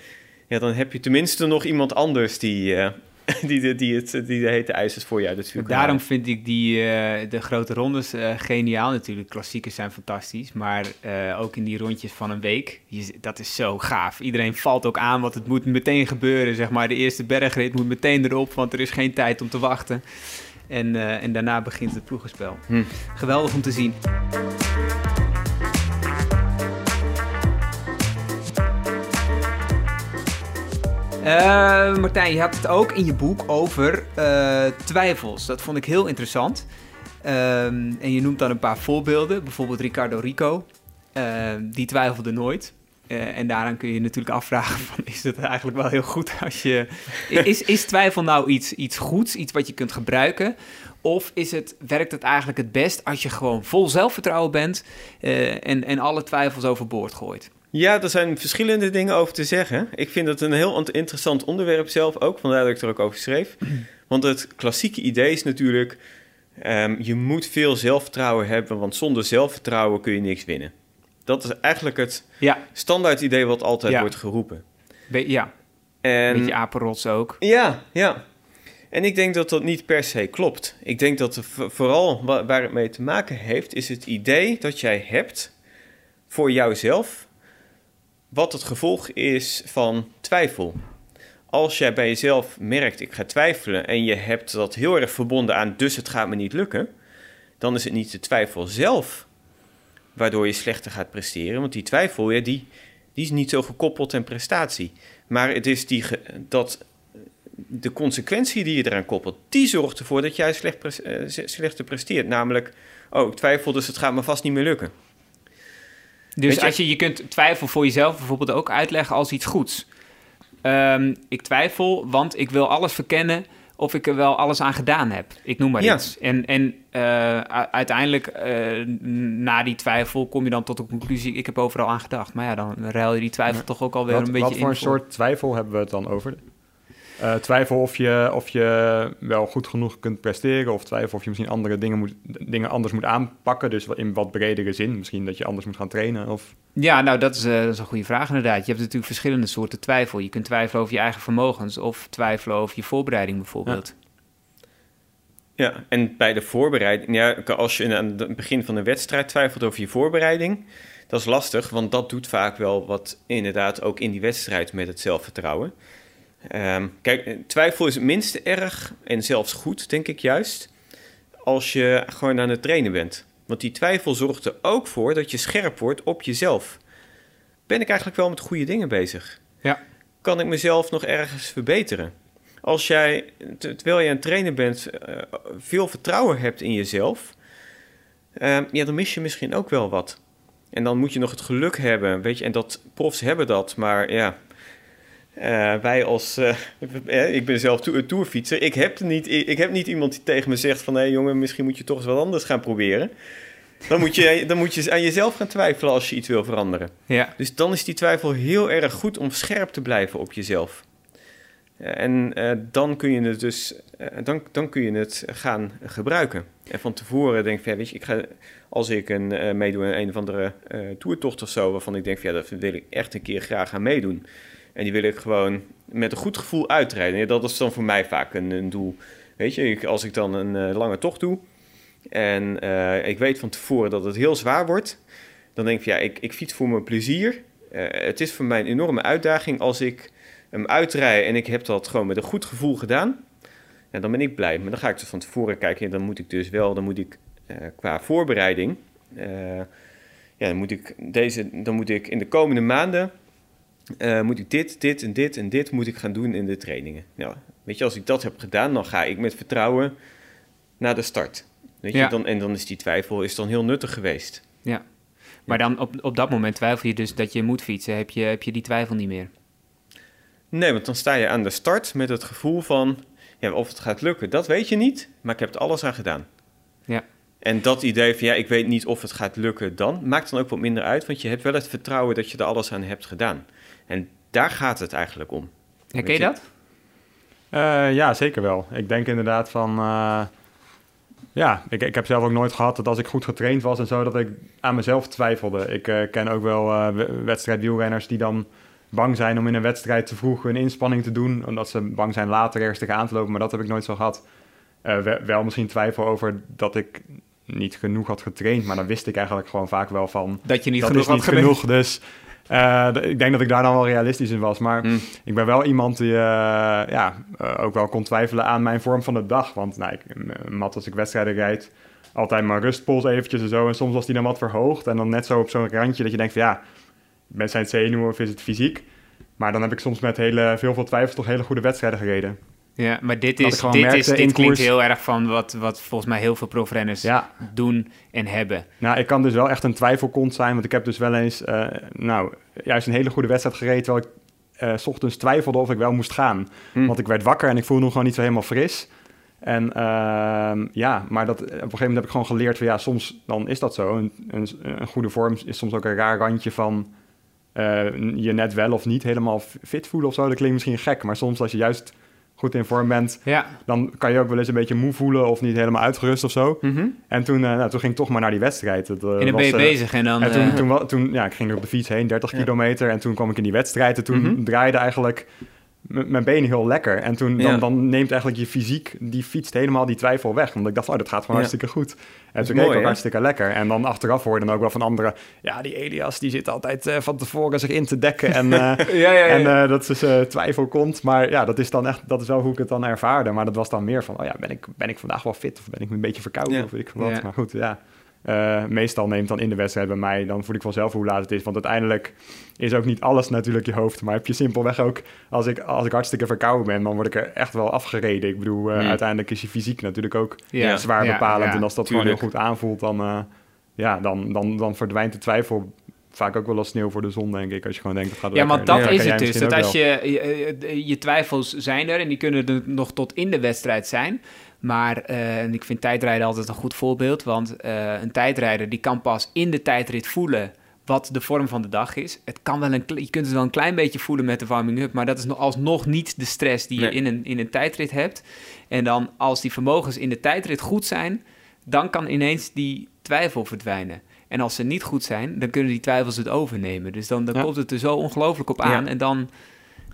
ja, dan heb je tenminste nog iemand anders die, eh, [LAUGHS] die, die, het, die de hete ijzers voor kan Daarom vind ik die, eh, de grote rondes eh, geniaal. Natuurlijk, klassiekers zijn fantastisch. Maar eh, ook in die rondjes van een week, je, dat is zo gaaf. Iedereen valt ook aan, want het moet meteen gebeuren. Zeg maar. De eerste bergrit moet meteen erop, want er is geen tijd om te wachten. En, en daarna begint het ploegenspel. Hm. Geweldig om te zien. Eh, Martijn, je had het ook in je boek over eh, twijfels. Dat vond ik heel interessant. Ehm, en je noemt dan een paar voorbeelden. Bijvoorbeeld Ricardo Rico. Ehm, die twijfelde nooit. Eh, en daaraan kun je je natuurlijk afvragen: van, is het eigenlijk wel heel goed als je. Is, is twijfel nou iets, iets goeds, iets wat je kunt gebruiken? Of is het, werkt het eigenlijk het best als je gewoon vol zelfvertrouwen bent eh, en, en alle twijfels overboord gooit? Ja, er zijn verschillende dingen over te zeggen. Ik vind het een heel interessant onderwerp zelf ook, vandaar dat ik er ook over schreef. [CLEARS THROAT] Want het klassieke idee is natuurlijk, um, je moet veel zelfvertrouwen hebben, want zonder zelfvertrouwen kun je niks winnen. Dat is eigenlijk het ja. standaard idee wat altijd ja. wordt geroepen. Be ja, en, beetje apenrots ook. Ja, ja. En ik denk dat dat niet per se klopt. Ik denk dat vooral waar het mee te maken heeft, is het idee dat jij hebt voor jouzelf wat het gevolg is van twijfel. Als jij bij jezelf merkt, ik ga twijfelen, en je hebt dat heel erg verbonden aan, dus het gaat me niet lukken, dan is het niet de twijfel zelf waardoor je slechter gaat presteren. Want die twijfel, ja, die, die is niet zo gekoppeld aan prestatie. Maar het is die, dat de consequentie die je eraan koppelt, die zorgt ervoor dat jij slecht, uh, slechter presteert. Namelijk, oh, ik twijfel, dus het gaat me vast niet meer lukken. Dus je? als je, je kunt twijfel voor jezelf bijvoorbeeld ook uitleggen als iets goeds. Um, ik twijfel, want ik wil alles verkennen of ik er wel alles aan gedaan heb. Ik noem maar ja. iets. En, en uh, uiteindelijk, uh, na die twijfel, kom je dan tot de conclusie... ik heb overal aan gedacht. Maar ja, dan ruil je die twijfel toch ook alweer wat, een beetje Wat voor in een soort twijfel hebben we het dan over? Uh, twijfel of je, of je wel goed genoeg kunt presteren, of twijfel of je misschien andere dingen, moet, dingen anders moet aanpakken. Dus in wat bredere zin. Misschien dat je anders moet gaan trainen. Of... Ja, nou, dat is, uh, dat is een goede vraag inderdaad. Je hebt natuurlijk verschillende soorten twijfel. Je kunt twijfelen over je eigen vermogens, of twijfelen over je voorbereiding bijvoorbeeld. Ja. ja, en bij de voorbereiding, ja, als je aan het begin van een wedstrijd twijfelt over je voorbereiding, dat is lastig, want dat doet vaak wel wat inderdaad ook in die wedstrijd met het zelfvertrouwen. Um, kijk, twijfel is het minste erg en zelfs goed, denk ik juist, als je gewoon aan het trainen bent. Want die twijfel zorgt er ook voor dat je scherp wordt op jezelf. Ben ik eigenlijk wel met goede dingen bezig? Ja. Kan ik mezelf nog ergens verbeteren? Als jij, terwijl je aan het trainen bent, uh, veel vertrouwen hebt in jezelf, uh, ja, dan mis je misschien ook wel wat. En dan moet je nog het geluk hebben, weet je, en dat profs hebben dat, maar ja, uh, wij als, uh, [LAUGHS] ik ben zelf to tourfietser, ik heb, niet, ik heb niet iemand die tegen me zegt van... hé hey jongen, misschien moet je toch eens wat anders gaan proberen. Dan moet, je, [LAUGHS] dan moet je aan jezelf gaan twijfelen als je iets wil veranderen. Ja. Dus dan is die twijfel heel erg goed om scherp te blijven op jezelf. En uh, dan kun je het dus dan, dan kun je het gaan gebruiken. En van tevoren denk ik van, ja, weet je, ik ga, als ik een, meedoe aan een of andere toertocht of zo... waarvan ik denk van, ja, dat wil ik echt een keer graag gaan meedoen... En die wil ik gewoon met een goed gevoel uitrijden. Ja, dat is dan voor mij vaak een, een doel. Weet je, als ik dan een uh, lange tocht doe en uh, ik weet van tevoren dat het heel zwaar wordt, dan denk ik, ja, ik, ik fiets voor mijn plezier. Uh, het is voor mij een enorme uitdaging als ik hem uitrij en ik heb dat gewoon met een goed gevoel gedaan. Ja, dan ben ik blij. Maar dan ga ik dus van tevoren kijken. dan moet ik dus wel, dan moet ik qua voorbereiding, ja, dan moet ik deze, dan moet ik in de komende maanden uh, moet ik dit, dit en dit en dit moet ik gaan doen in de trainingen. Nou, weet je, als ik dat heb gedaan, dan ga ik met vertrouwen naar de start. Weet je, dan, en dan is die twijfel is dan heel nuttig geweest. Ja. Maar dan op, op dat moment twijfel je dus dat je moet fietsen. Heb je, heb je die twijfel niet meer? Nee, want dan sta je aan de start met het gevoel van... Ja, of het gaat lukken, dat weet je niet, maar ik heb er alles aan gedaan. Ja. En dat idee van, ja, ik weet niet of het gaat lukken dan... maakt dan ook wat minder uit, want je hebt wel het vertrouwen dat je er alles aan hebt gedaan. En daar gaat het eigenlijk om. Herken je dat? Uh, ja, zeker wel. Ik denk inderdaad van... Uh, ja, ik, ik heb zelf ook nooit gehad dat als ik goed getraind was en zo... dat ik aan mezelf twijfelde. Ik uh, ken ook wel wedstrijdwielrenners die dan bang zijn om in een wedstrijd te vroeg een inspanning te doen... omdat ze bang zijn later ergens tegen aan te lopen. Maar dat heb ik nooit zo gehad. Wel, wel misschien twijfel over dat ik niet genoeg had getraind... maar dan wist ik eigenlijk gewoon vaak wel van... Dat je niet dat genoeg is niet had genoeg, dus... Uh, ik denk dat ik daar dan wel realistisch in was. Maar Mm. ik ben wel iemand die uh, ja, uh, ook wel kon twijfelen aan mijn vorm van de dag. Want nou, ik, mat als ik wedstrijden rijd, altijd mijn rustpols eventjes en zo. En soms was die dan wat verhoogd. En dan net zo op zo'n randje dat je denkt van ja, zijn het zenuwen of is het fysiek? Maar dan heb ik soms met hele, veel veel twijfels toch hele goede wedstrijden gereden. Ja, maar dit, is, dit, merkte is, in dit klinkt koers- heel erg van wat, wat volgens mij heel veel profrenners Ja. doen en hebben. Nou, ik kan dus wel echt een twijfelkont zijn, want ik heb dus wel eens, eh, nou, juist een hele goede wedstrijd gereden, terwijl ik eh, 's ochtends twijfelde of ik wel moest gaan. Hm. Want ik werd wakker en ik voelde me gewoon niet zo helemaal fris. En ehm, ja, maar dat, op een gegeven moment heb ik gewoon geleerd van ja, soms dan is dat zo. Een, een, een goede vorm is soms ook een raar randje van eh, je net wel of niet helemaal fit voelen of zo. Dat klinkt misschien gek, maar soms als je juist goed in vorm bent, Ja. dan kan je ook wel eens een beetje moe voelen of niet helemaal uitgerust of zo. Mhm. En toen, eh, nou, toen ging ik toch maar naar die wedstrijd. Het, eh, En dan was, ben je eh, bezig en dan... en toen, eh, toen, ja, ik ging er op de fiets heen, 30 kilometer. En toen kwam ik in die wedstrijd. En toen Mhm. draaide eigenlijk mijn benen heel lekker. En toen dan, Ja. dan neemt eigenlijk je fysiek, die fietst helemaal die twijfel weg. Want ik dacht, oh, dat gaat gewoon Ja. hartstikke goed. En toen keek ik mooi, ook hartstikke lekker. En dan achteraf hoor je dan ook wel van anderen... Ja, die Elias, die zit altijd eh, van tevoren zich in te dekken. En, [LAUGHS] ja, ja. en eh, dat eh, twijfel komt. Maar ja, dat is dan echt, dat is wel hoe ik het dan ervaarde. Maar dat was dan meer van, oh ja, ben ik, ben ik vandaag wel fit? Of ben ik een beetje verkouden? Of weet ik wat. Maar goed, ja. Eh, meestal neemt dan in de wedstrijd bij mij, dan voel ik vanzelf hoe laat het is. Want uiteindelijk is ook niet alles natuurlijk je hoofd. Maar heb je simpelweg ook, als ik, als ik hartstikke verkouden ben, dan word ik er echt wel afgereden. Ik bedoel, eh, Hmm. uiteindelijk is je fysiek natuurlijk ook Ja. zwaar Ja, bepalend. ja, en als dat tuurlijk. gewoon heel goed aanvoelt, dan, eh, ja, dan, dan, dan verdwijnt de twijfel vaak ook wel als sneeuw voor de zon, denk ik. Als je gewoon denkt, het gaat Ja, want dat is het dus. Dat als je, je- je twijfels zijn er en die kunnen er nog tot in de wedstrijd zijn. Maar eh, en ik vind tijdrijden altijd een goed voorbeeld. Want eh, een tijdrijder die kan pas in de tijdrit voelen wat de vorm van de dag is. Het kan wel een, je kunt het wel een klein beetje voelen met de warming-up. Maar dat is nog alsnog niet de stress die je Nee. in een, in een tijdrit hebt. En dan als die vermogens in de tijdrit goed zijn, dan kan ineens die twijfel verdwijnen. En als ze niet goed zijn, dan kunnen die twijfels het overnemen. Dus dan, dan Ja. komt het er zo ongelooflijk op aan. Ja. En dan,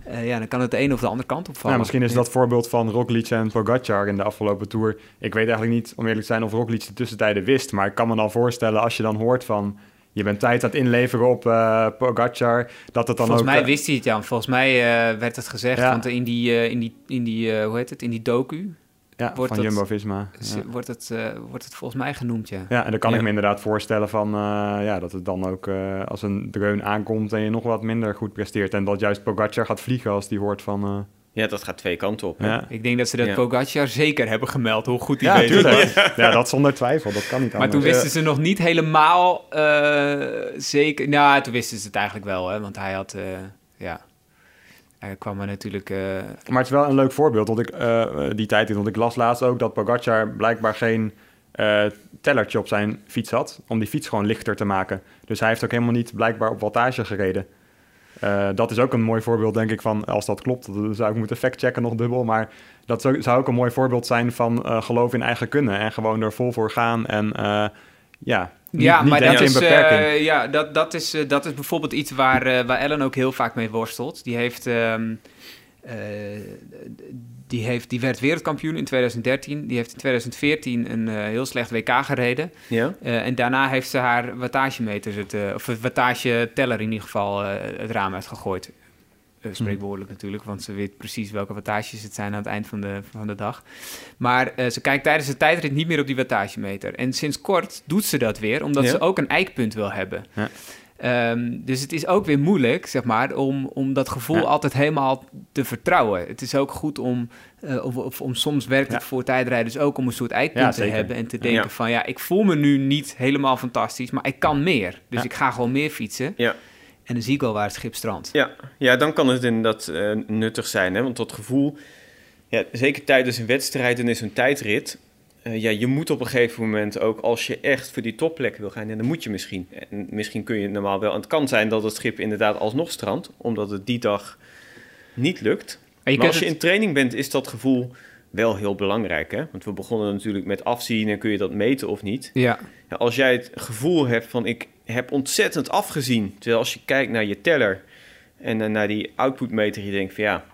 eh, ja, dan kan het de een of de andere kant opvallen. Ja, misschien is dat voorbeeld van Roglic en Pogacar in de afgelopen Tour. Ik weet eigenlijk niet, om eerlijk te zijn, of Roglic de tussentijden wist. Maar ik kan me dan voorstellen, als je dan hoort van... je bent tijd aan het inleveren op Pogacar, dat het dan Volgens ook... mij eh, wist hij het, Jan. Volgens mij werd het gezegd, Ja. want in die, in die, in die hoe heet het, in die docu ja, wordt van Jumbo-Visma. Ja. wordt, het, eh, wordt het volgens mij genoemd, ja. ja, en dan kan Ja. ik me inderdaad voorstellen van... eh, ja, dat het dan ook eh, als een dreun aankomt en je nog wat minder goed presteert. En dat juist Pogacar gaat vliegen als die hoort van... eh, Ja, dat gaat twee kanten op. ja, Ik denk dat ze dat Ja. Pogacar zeker hebben gemeld, hoe goed hij ja bezig tuurlijk. Ja, dat zonder twijfel, dat kan niet Maar anders. toen wisten ze nog niet helemaal eh, zeker... Nou, toen wisten ze het eigenlijk wel, hè. Want hij had, eh, ja... Kwam er natuurlijk... eh, Maar het is wel een leuk voorbeeld, want ik, eh, die tijd, want ik las laatst ook dat Pogacar blijkbaar geen eh, tellertje op zijn fiets had, om die fiets gewoon lichter te maken. Dus hij heeft ook helemaal niet blijkbaar op wattage gereden. Dat is ook een mooi voorbeeld, denk ik, van als dat klopt, dan zou ik moeten factchecken nog dubbel, maar dat zou, zou ook een mooi voorbeeld zijn van eh, geloof in eigen kunnen en gewoon er vol voor gaan en eh, ja, niet, ja, niet maar dat is, eh, ja, dat, dat, is, eh, dat is bijvoorbeeld iets waar, eh, waar Ellen ook heel vaak mee worstelt. Die heeft, ehm, eh, die heeft, die werd wereldkampioen in 2013. Die heeft in 2014 een heel slecht WK gereden. Ja? En daarna heeft ze haar wattagemeters, het, of het wattageteller in ieder geval, het raam uitgegooid. Eh, spreekwoordelijk natuurlijk, want ze weet precies welke wattages het zijn aan het eind van de, van de dag. Maar eh, ze kijkt tijdens de tijdrit niet meer op die wattagemeter. En sinds kort doet ze dat weer, omdat Ja. ze ook een eikpunt wil hebben. Ja. Ehm, dus het is ook weer moeilijk, zeg maar, om, om dat gevoel Ja. altijd helemaal te vertrouwen. Het is ook goed om, eh, of, of om soms werkt het Ja. voor tijdrijders ook om een soort eikpunt Ja, te zeker. hebben en te denken van ja, ik voel me nu niet helemaal fantastisch, maar ik kan meer. Dus ik ga gewoon meer fietsen. Ja. En dan zie ik wel waar het schip strandt. Ja, ja dan kan het inderdaad eh nuttig zijn. Hè? Want dat gevoel, ja, zeker tijdens een wedstrijd en is een tijdrit... eh, ja, je moet op een gegeven moment ook, als je echt voor die topplek wil gaan... en dan moet je misschien. En misschien kun je normaal wel... En het kan zijn dat het schip inderdaad alsnog strandt... omdat het die dag niet lukt. Maar je maar als je het- in training bent, is dat gevoel wel heel belangrijk. Hè? Want we begonnen natuurlijk met afzien en kun je dat meten of niet... Ja, Ja, als jij het gevoel hebt van ik heb ontzettend afgezien, terwijl als je kijkt naar je teller en dan naar die outputmeter, je denkt van ja,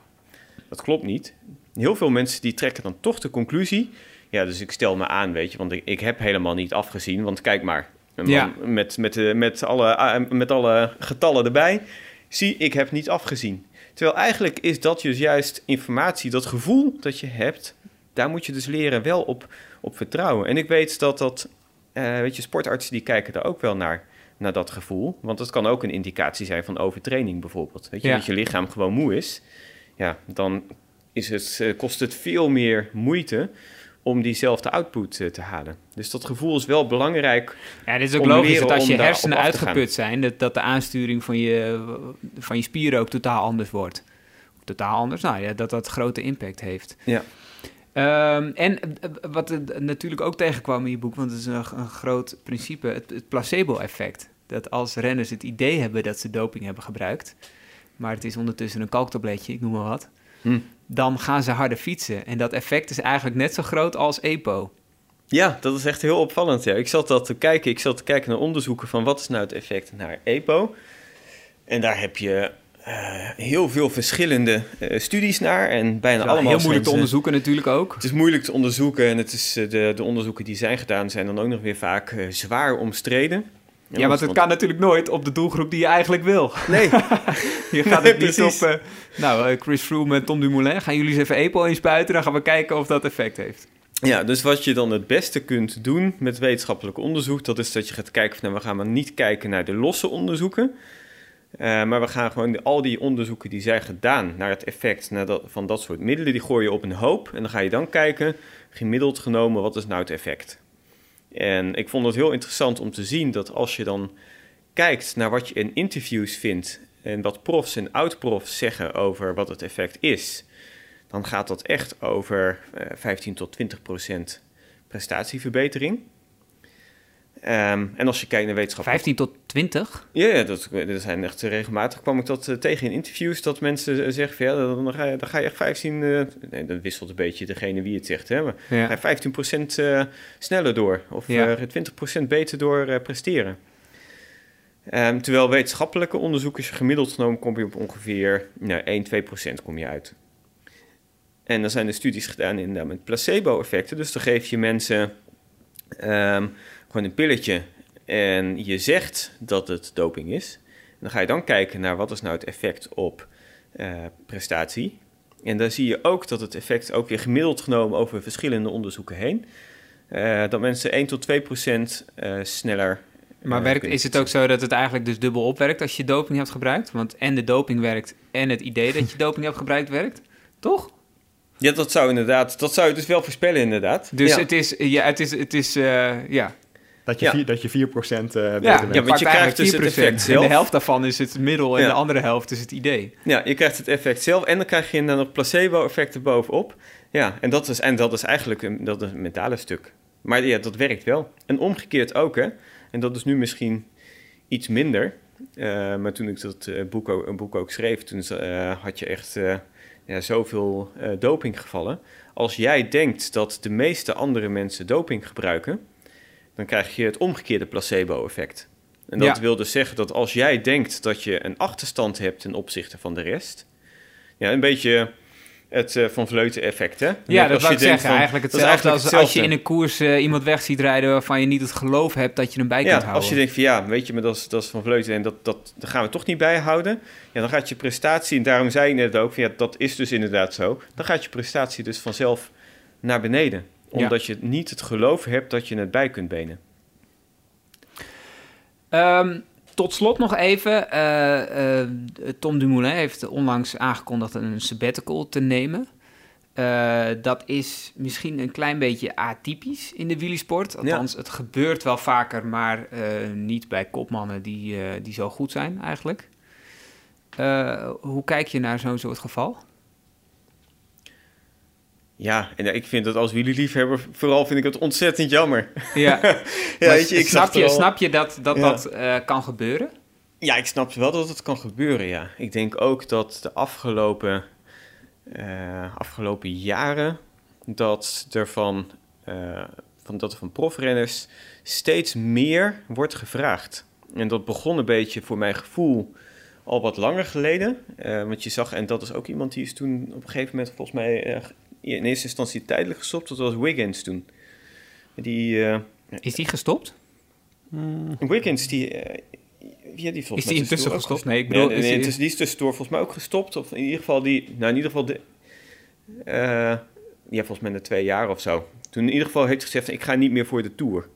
dat klopt niet. Heel veel mensen die trekken dan toch de conclusie, ja, dus ik stel me aan, weet je, want ik, ik heb helemaal niet afgezien, want kijk maar, Ja. met, met, de- met, alle, ah, met alle getallen erbij, zie ik heb niet afgezien. Terwijl eigenlijk is dat dus juist informatie, dat gevoel dat je hebt, daar moet je dus leren wel op, op vertrouwen. En ik weet dat dat, eh, weet je, sportartsen die kijken daar ook wel naar. Naar dat gevoel. Want het kan ook een indicatie zijn van overtraining bijvoorbeeld. Weet je, Ja. dat je lichaam gewoon moe is. Ja, dan is het, eh, kost het veel meer moeite om diezelfde output eh, te halen. Dus dat gevoel is wel belangrijk. Ja, dit is ook logisch dat als je hersenen uitgeput zijn, dat, dat de aansturing van je, van je spieren ook totaal anders wordt. Totaal anders, nou ja, dat dat grote impact heeft. Ja. Ehm, en eh, wat er natuurlijk ook tegenkwam in je boek, want het is een, een groot principe, het, het placebo-effect. Dat als renners het idee hebben dat ze doping hebben gebruikt, maar het is ondertussen een kalktabletje, ik noem maar wat, Hm. dan gaan ze harder fietsen. En dat effect is eigenlijk net zo groot als EPO. Ja, dat is echt heel opvallend. Ja. Ik zat dat te kijken. Ik zat te kijken naar onderzoeken van wat is nou het effect naar EPO. En daar heb je eh, heel veel verschillende eh, studies naar. En bijna Ja, allemaal heel moeilijk te onderzoeken natuurlijk ook. Het is moeilijk te onderzoeken. En het is, eh, de, de onderzoeken die zijn gedaan zijn dan ook nog weer vaak zwaar omstreden. Ja, want het kan natuurlijk nooit op de doelgroep die je eigenlijk wil. Nee. [LAUGHS] je gaat Nee, het [LAUGHS] niet op... nou, Chris Froome en Tom Dumoulin, gaan jullie eens even EPO inspuiten... dan gaan we kijken of dat effect heeft. Ja, dus wat je dan het beste kunt doen met wetenschappelijk onderzoek, dat is dat je gaat kijken van, nou, we gaan maar niet kijken naar de losse onderzoeken, eh, maar we gaan gewoon al die onderzoeken die zijn gedaan naar het effect naar dat, van dat soort middelen, die gooi je op een hoop en dan ga je dan kijken, gemiddeld genomen, wat is nou het effect? En ik vond het heel interessant om te zien dat als je dan kijkt naar wat je in interviews vindt en wat profs en oud-profs zeggen over wat het effect is, dan gaat dat echt over eh, 15 tot 20 procent prestatieverbetering. Ehm, en als je kijkt naar wetenschap... 15 tot 20? Ja, ja dat, zijn echt regelmatig kwam ik dat eh, tegen in interviews dat mensen eh, zeggen van ja, dan, dan, ga je, dan ga je echt 15, eh, nee, dat wisselt een beetje degene wie het zegt, hè, maar Ja. ga je 15 procent eh, sneller door of Ja. eh 20 procent beter door eh, presteren. Ehm, terwijl wetenschappelijke onderzoekers gemiddeld genomen kom je op ongeveer nou, 1, 2 procent kom je uit. En dan zijn er studies gedaan inderdaad met placebo-effecten. Dus dan geef je mensen ehm, gewoon een pilletje en je zegt dat het doping is. En dan ga je dan kijken naar wat is nou het effect op eh, prestatie. En dan zie je ook dat het effect ook weer gemiddeld genomen over verschillende onderzoeken heen. eh, dat mensen 1 tot 2 procent eh, sneller. Maar werkt, is het ook zo dat het eigenlijk dus dubbel opwerkt als je doping hebt gebruikt? Want en de doping werkt en het idee dat je [LAUGHS] doping hebt gebruikt werkt, toch? Ja, dat zou inderdaad, dat zou je dus wel voorspellen inderdaad. Dus ja. het is, ja, het is, het is ja. Dat je, Ja. vier, dat je 4% eh beter Ja, bent. ja, want je krijgt dus het 4%. effect En zelf. de helft daarvan is het middel en Ja. de andere helft is het idee. Ja, je krijgt het effect zelf en dan krijg je dan nog placebo-effect erbovenop. Ja, en dat is, en dat is eigenlijk een, dat is een mentale stuk. Maar ja, dat werkt wel. En omgekeerd ook, hè. En dat is nu misschien iets minder. Eh, maar toen ik dat eh, boek, ook, een boek ook schreef, toen eh, had je echt eh, ja, zoveel eh dopinggevallen. Als jij denkt dat de meeste andere mensen doping gebruiken, dan krijg je het omgekeerde placebo-effect. En dat Ja. wil dus zeggen dat als jij denkt dat je een achterstand hebt ten opzichte van de rest, ja, een beetje het eh, van Vleuten effect, hè? Ja, dat je ik zeggen. van- eigenlijk dat hetzelfde als als je in een koers eh, iemand weg ziet rijden waarvan je niet het geloof hebt dat je hem bij kunt Ja, houden. als je denkt van ja, weet je, maar dat is, dat is van Vleuten en dat, dat, dat gaan we toch niet bijhouden. Ja, dan gaat je prestatie, en daarom zei je net ook, van, ja, dat is dus inderdaad zo. Dan gaat je prestatie dus vanzelf naar beneden. Omdat je niet het geloof hebt dat je het bij kunt benen. Ehm, tot slot nog even. eh, eh, Tom Dumoulin heeft onlangs aangekondigd een sabbatical te nemen. Eh, dat is misschien een klein beetje atypisch in de wielersport. Althans, het gebeurt wel vaker, maar niet bij kopmannen die, die zo goed zijn eigenlijk. Hoe kijk je naar zo'n soort geval? Ja, en ik vind dat als wielerliefhebber, vooral vind ik het ontzettend jammer. Ja, [LAUGHS] ja weet je, ik snap, je, al- snap je dat dat, Ja. dat eh, kan gebeuren? Ja, ik snap wel dat het kan gebeuren, ja. Ik denk ook dat de afgelopen, eh, afgelopen jaren... dat er van, eh, van, dat er van profrenners steeds meer wordt gevraagd. En dat begon een beetje voor mijn gevoel al wat langer geleden. Want je zag, en dat is ook iemand die is toen op een gegeven moment volgens mij... in eerste instantie tijdelijk gestopt. Dat was Wiggins toen. Die, eh, Is die gestopt? Wiggins, die... eh, ja, die Is die intussen gestopt? ges- Nee, ik bedoel, nee, is nee, die- is- die is tussendoor volgens mij ook gestopt. Of in ieder geval die... Nou, in ieder geval... De, eh, ja, volgens mij na twee jaar of zo. Toen in ieder geval heeft hij gezegd... Ik ga niet meer voor de Tour.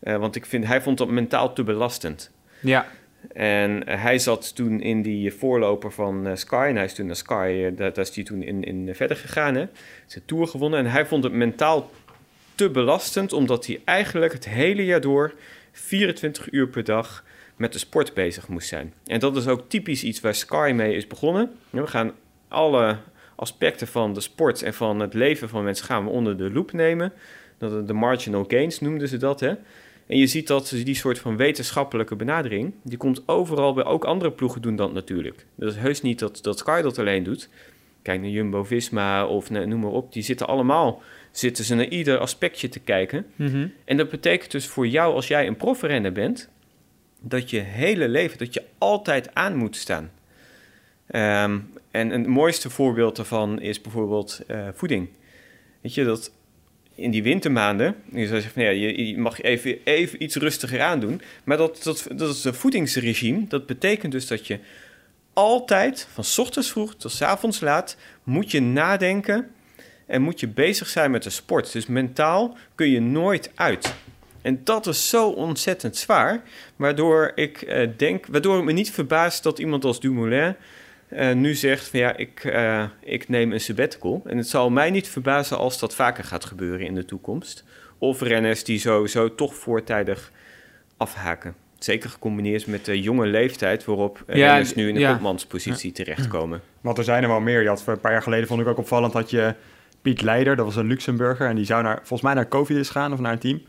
Want ik vind, hij vond dat mentaal te belastend. Ja. En eh, hij zat toen in die voorloper van eh, Sky. En hij is toen naar Sky, eh, daar, is hij toen in, in verder gegaan. Hè. Zijn tour gewonnen. En hij vond het mentaal te belastend, omdat hij eigenlijk het hele jaar door 24 uur per dag met de sport bezig moest zijn. En dat is ook typisch iets waar Sky mee is begonnen. We gaan alle aspecten van de sport en van het leven van mensen gaan we onder de loep nemen. Dat de marginal gains noemden ze dat, hè. En je ziet dat die soort van wetenschappelijke benadering, die komt overal bij ook andere ploegen doen dat natuurlijk. Dat is heus niet dat, dat Sky dat alleen doet. Kijk naar Jumbo-Visma of noem maar op, die zitten allemaal, zitten ze naar ieder aspectje te kijken. Mhm. En dat betekent dus voor jou, als jij een profrenner bent, dat je hele leven, dat je altijd aan moet staan. Ehm, en een mooiste voorbeeld daarvan is bijvoorbeeld eh, voeding. Weet je, dat in die wintermaanden, je zou zeggen van ja, je, je mag even, even iets rustiger aandoen. Maar dat, dat, dat is een voedingsregime. Dat betekent dus dat je altijd, van ochtends vroeg tot 's avonds laat, moet je nadenken en moet je bezig zijn met de sport. Dus mentaal kun je nooit uit. En dat is zo ontzettend zwaar, waardoor ik eh, denk, waardoor het me niet verbaast dat iemand als Dumoulin eh, nu zegt van ja, ik, eh, ik neem een sabbatical. En het zal mij niet verbazen als dat vaker gaat gebeuren in de toekomst. Of renners die sowieso toch voortijdig afhaken. Zeker gecombineerd met de jonge leeftijd waarop Ja, renners nu in de ja. kopmanspositie terechtkomen. Want er zijn er wel meer. Je had, een paar jaar geleden vond ik ook opvallend dat je Piet Leider, dat was een Luxemburger, en die zou naar, volgens mij naar Covidis gaan of naar een team.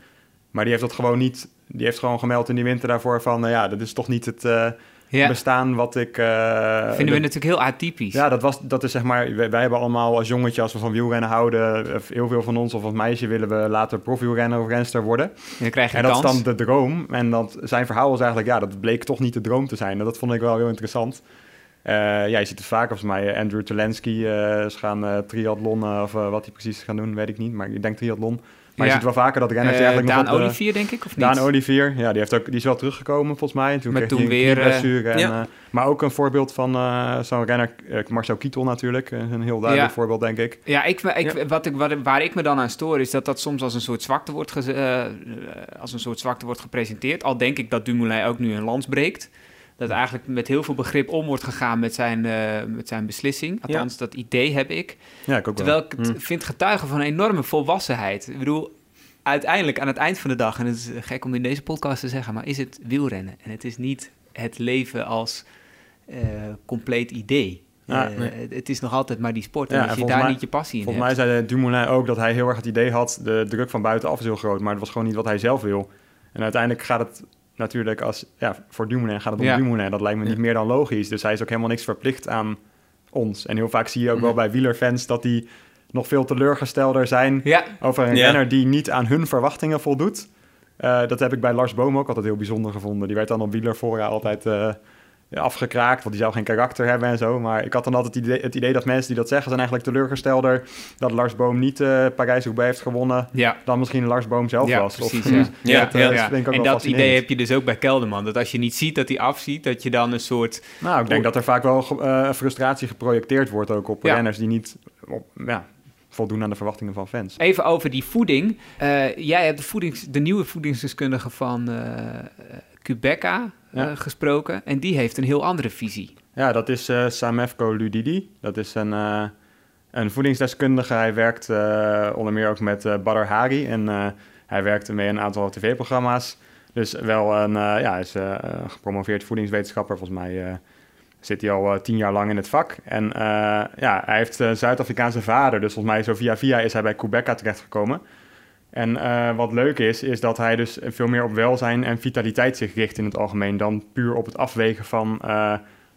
Maar die heeft dat gewoon niet. Die heeft gewoon gemeld in die winter daarvoor van, nou ja, dat is toch niet het eh, Ja. bestaan wat ik. eh, Vinden we natuurlijk heel atypisch. Ja, dat, was, dat is zeg maar, wij, wij hebben allemaal als jongetje, als we van wielrennen houden, heel veel van ons of als meisje willen we later profielrenner of renster worden. En dan krijg je En dat is dan de droom. En dat, zijn verhaal was eigenlijk, ja, dat bleek toch niet de droom te zijn. En dat vond ik wel heel interessant. Eh, ja, je ziet het vaak, volgens mij, eh, Andrew Telensky eh is gaan triathlonnen, of wat hij precies gaan doen, weet ik niet. Maar ik denk triathlon. Maar Ja. je ziet wel vaker dat renners Eh, eigenlijk Daan nog op de- Olivier, denk ik, of niet? Daan Olivier, ja, die, heeft ook, die is wel teruggekomen volgens mij. En toen Maar kreeg toen weer, eh, knieblessure en, eh, maar ook een voorbeeld van eh, zo'n renner, eh, Marcel Kittel natuurlijk. eh, Een heel duidelijk voorbeeld, denk ik. Ja, ik, ik, Wat ik, waar ik me dan aan stoor is dat dat soms als een soort zwakte wordt, eh, als een soort zwakte wordt gepresenteerd. Al denk ik dat Dumoulin ook nu een lans breekt. Dat eigenlijk met heel veel begrip om wordt gegaan met zijn, eh, met zijn beslissing. Althans, dat idee heb ik. Ja, ik ook wel. Terwijl ik het Hm. vind getuigen van een enorme volwassenheid. Ik bedoel, uiteindelijk aan het eind van de dag, en het is gek om in deze podcast te zeggen, maar is het wielrennen. En het is niet het leven als eh, compleet idee. Ja, Eh, nee. Het is nog altijd maar die sport. En Ja, als je volgens daar mij- niet je passie in Volgens hebt. mij zei Dumoulin ook dat hij heel erg het idee had, de druk van buitenaf is heel groot, maar het was gewoon niet wat hij zelf wil. En uiteindelijk gaat het natuurlijk als, ja, voor Dumoulin gaat het om Ja. Dumoulin. Dat lijkt me niet meer dan logisch. Dus hij is ook helemaal niks verplicht aan ons. En heel vaak zie je ook wel bij wielerfans dat die nog veel teleurgestelder zijn Ja, over een Ja. renner die niet aan hun verwachtingen voldoet. Eh, dat heb ik bij Lars Boom ook altijd heel bijzonder gevonden. Die werd dan op wielerfora altijd eh, afgekraakt, want die zou geen karakter hebben en zo. Maar ik had dan altijd het idee, het idee dat mensen die dat zeggen... zijn eigenlijk teleurgestelder dat Lars Boom niet eh Parijs-Roubaix heeft gewonnen... ja. dan misschien Lars Boom zelf Ja, was. precies, Of, ja. [LAUGHS] Ja, dat, eh, ja. dat Ja. vind ik ook En wel dat idee heb je dus ook bij Kelderman. Dat als je niet ziet dat hij afziet, dat je dan een soort... Nou, ik denk dat er vaak wel eh, frustratie geprojecteerd wordt... ook op Ja. renners die niet op, ja, voldoen aan de verwachtingen van fans. Even over die voeding. Eh, jij hebt de, voedings, de nieuwe voedingsdeskundige van Quebeca eh, Ja. gesproken. En die heeft een heel andere visie. Ja, dat is eh Samefko Ludidi. Dat is een, eh, een voedingsdeskundige. Hij werkt onder meer ook met eh Badr Hari. En hij werkte mee een aantal tv-programma's. Dus wel een, ja, is gepromoveerd voedingswetenschapper. Volgens mij zit hij al eh, tien jaar lang in het vak. En ja, hij heeft een Zuid-Afrikaanse vader. Dus volgens mij zo via via is hij bij Quebeca terechtgekomen. En eh, wat leuk is, is dat hij dus veel meer op welzijn en vitaliteit zich richt in het algemeen... dan puur op het afwegen van... eh,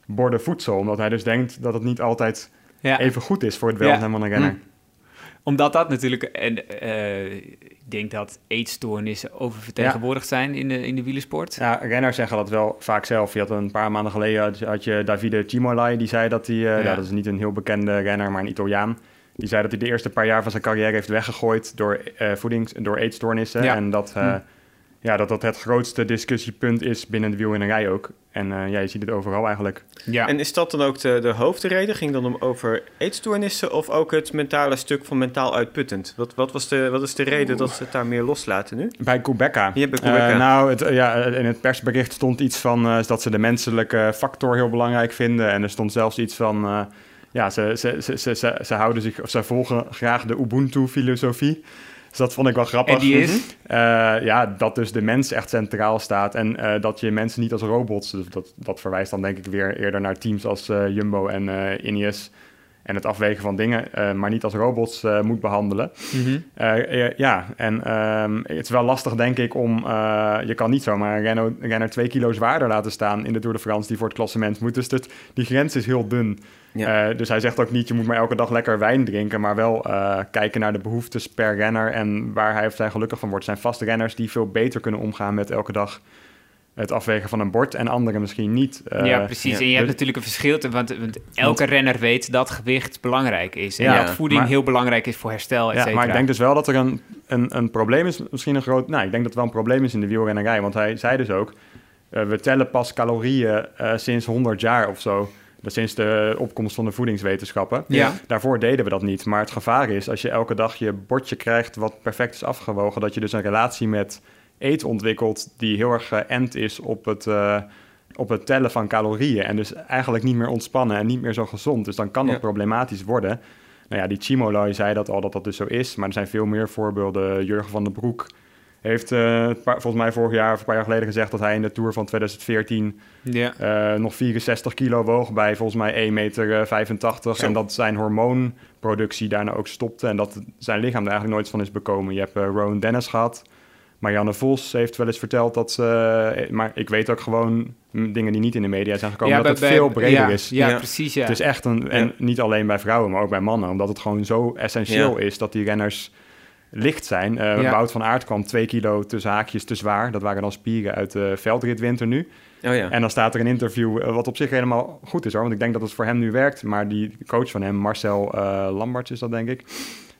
borden voedsel. Omdat hij dus denkt dat het niet altijd Ja. even goed is voor het welzijn van een renner. Hm. Omdat dat natuurlijk... En, eh, ik denk dat eetstoornissen oververtegenwoordigd zijn in de, in de wielersport. Ja, renners zeggen dat wel vaak zelf. Je had een paar maanden geleden had, je Davide Cimolai, die zei dat hij... ja, dat is niet een heel bekende renner, maar een Italiaan. Die zei dat hij de eerste paar jaar van zijn carrière heeft weggegooid door, eh, voedings, door eetstoornissen. Ja. En dat, eh, Hm. ja, dat dat het grootste discussiepunt is binnen de wielrennerij ook. En uh, ja, je ziet het overal eigenlijk. Ja. En is dat dan ook de, de hoofdreden? Ging dan om over eetstoornissen of ook het mentale stuk van mentaal uitputtend? Wat, wat, was de, wat is de reden dat ze het daar meer loslaten nu? Bij Quebeca. Ja, bij Quebeca. Uh, nou, het, ja, in het persbericht stond iets van uh, dat ze de menselijke factor heel belangrijk vinden. En er stond zelfs iets van ja, ze, ze, ze, ze, ze, ze houden zich, of ze volgen graag de Ubuntu-filosofie. Dus dat vond ik wel grappig. En die is? Uh, ja, dat dus de mens echt centraal staat en uh, dat je mensen niet als robots... Dus dat, dat verwijst dan denk ik weer eerder naar teams als uh, Jumbo en Ineos... en het afwegen van dingen, maar niet als robots moet behandelen. Mm -hmm. ja, en um, het is wel lastig denk ik om... je kan niet zomaar een renner, renner twee kilo zwaarder laten staan in de Tour de France... die voor het klassement moet. Dus dat, die grens is heel dun. Ja. Uh, dus hij zegt ook niet, je moet maar elke dag lekker wijn drinken, maar wel uh, kijken naar de behoeftes per renner en waar hij of zij gelukkig van wordt. Er zijn vaste renners die veel beter kunnen omgaan met elke dag het afwegen van een bord en anderen misschien niet. Uh, ja, precies. Ja. En je hebt natuurlijk een verschil, want, want elke want, renner weet dat gewicht belangrijk is. En ja, dat voeding maar, heel belangrijk is voor herstel, et Ja, maar ik denk dus wel dat er een, een, een probleem is, misschien een groot... Nou, ik denk dat het wel een probleem is in de wielrennerij, want hij zei dus ook... we tellen pas calorieën sinds 100 jaar of zo sinds de opkomst van de voedingswetenschappen. Ja. Daarvoor deden we dat niet. Maar het gevaar is, als je elke dag je bordje krijgt wat perfect is afgewogen, dat je dus een relatie met eten ontwikkelt die heel erg geënt is op het, uh, op het tellen van calorieën. En dus eigenlijk niet meer ontspannen en niet meer zo gezond. Dus dan kan dat Ja. problematisch worden. Nou ja, die Chimolai zei dat al dat dat dus zo is. Maar er zijn veel meer voorbeelden. Jurgen van den Broek heeft eh, volgens mij vorig jaar of een paar jaar geleden gezegd dat hij in de Tour van 2014 Ja. eh, nog 64 kilo woog bij volgens mij 1,85 meter. 85, Zo. en dat zijn hormoonproductie daarna ook stopte. En dat zijn lichaam er eigenlijk nooit van is bekomen. Je hebt eh Rowan Dennis gehad. Marianne Vos heeft wel eens verteld dat ze... eh, maar ik weet ook gewoon mm, dingen die niet in de media zijn gekomen... dat bij- het bij- veel breder ja, is. Ja, Ja. precies, ja. Het is echt een... En Ja. niet alleen bij vrouwen, maar ook bij mannen. Omdat het gewoon zo essentieel Ja. is dat die renners licht zijn. Eh Ja. Wout van Aert kwam twee kilo tussen haakjes te zwaar. Dat waren dan spieren uit de veldritwinter nu. Oh ja. En dan staat er een interview, eh, wat op zich helemaal goed is hoor. Want ik denk dat het voor hem nu werkt. Maar die coach van hem, Marcel eh Lamberts is dat denk ik.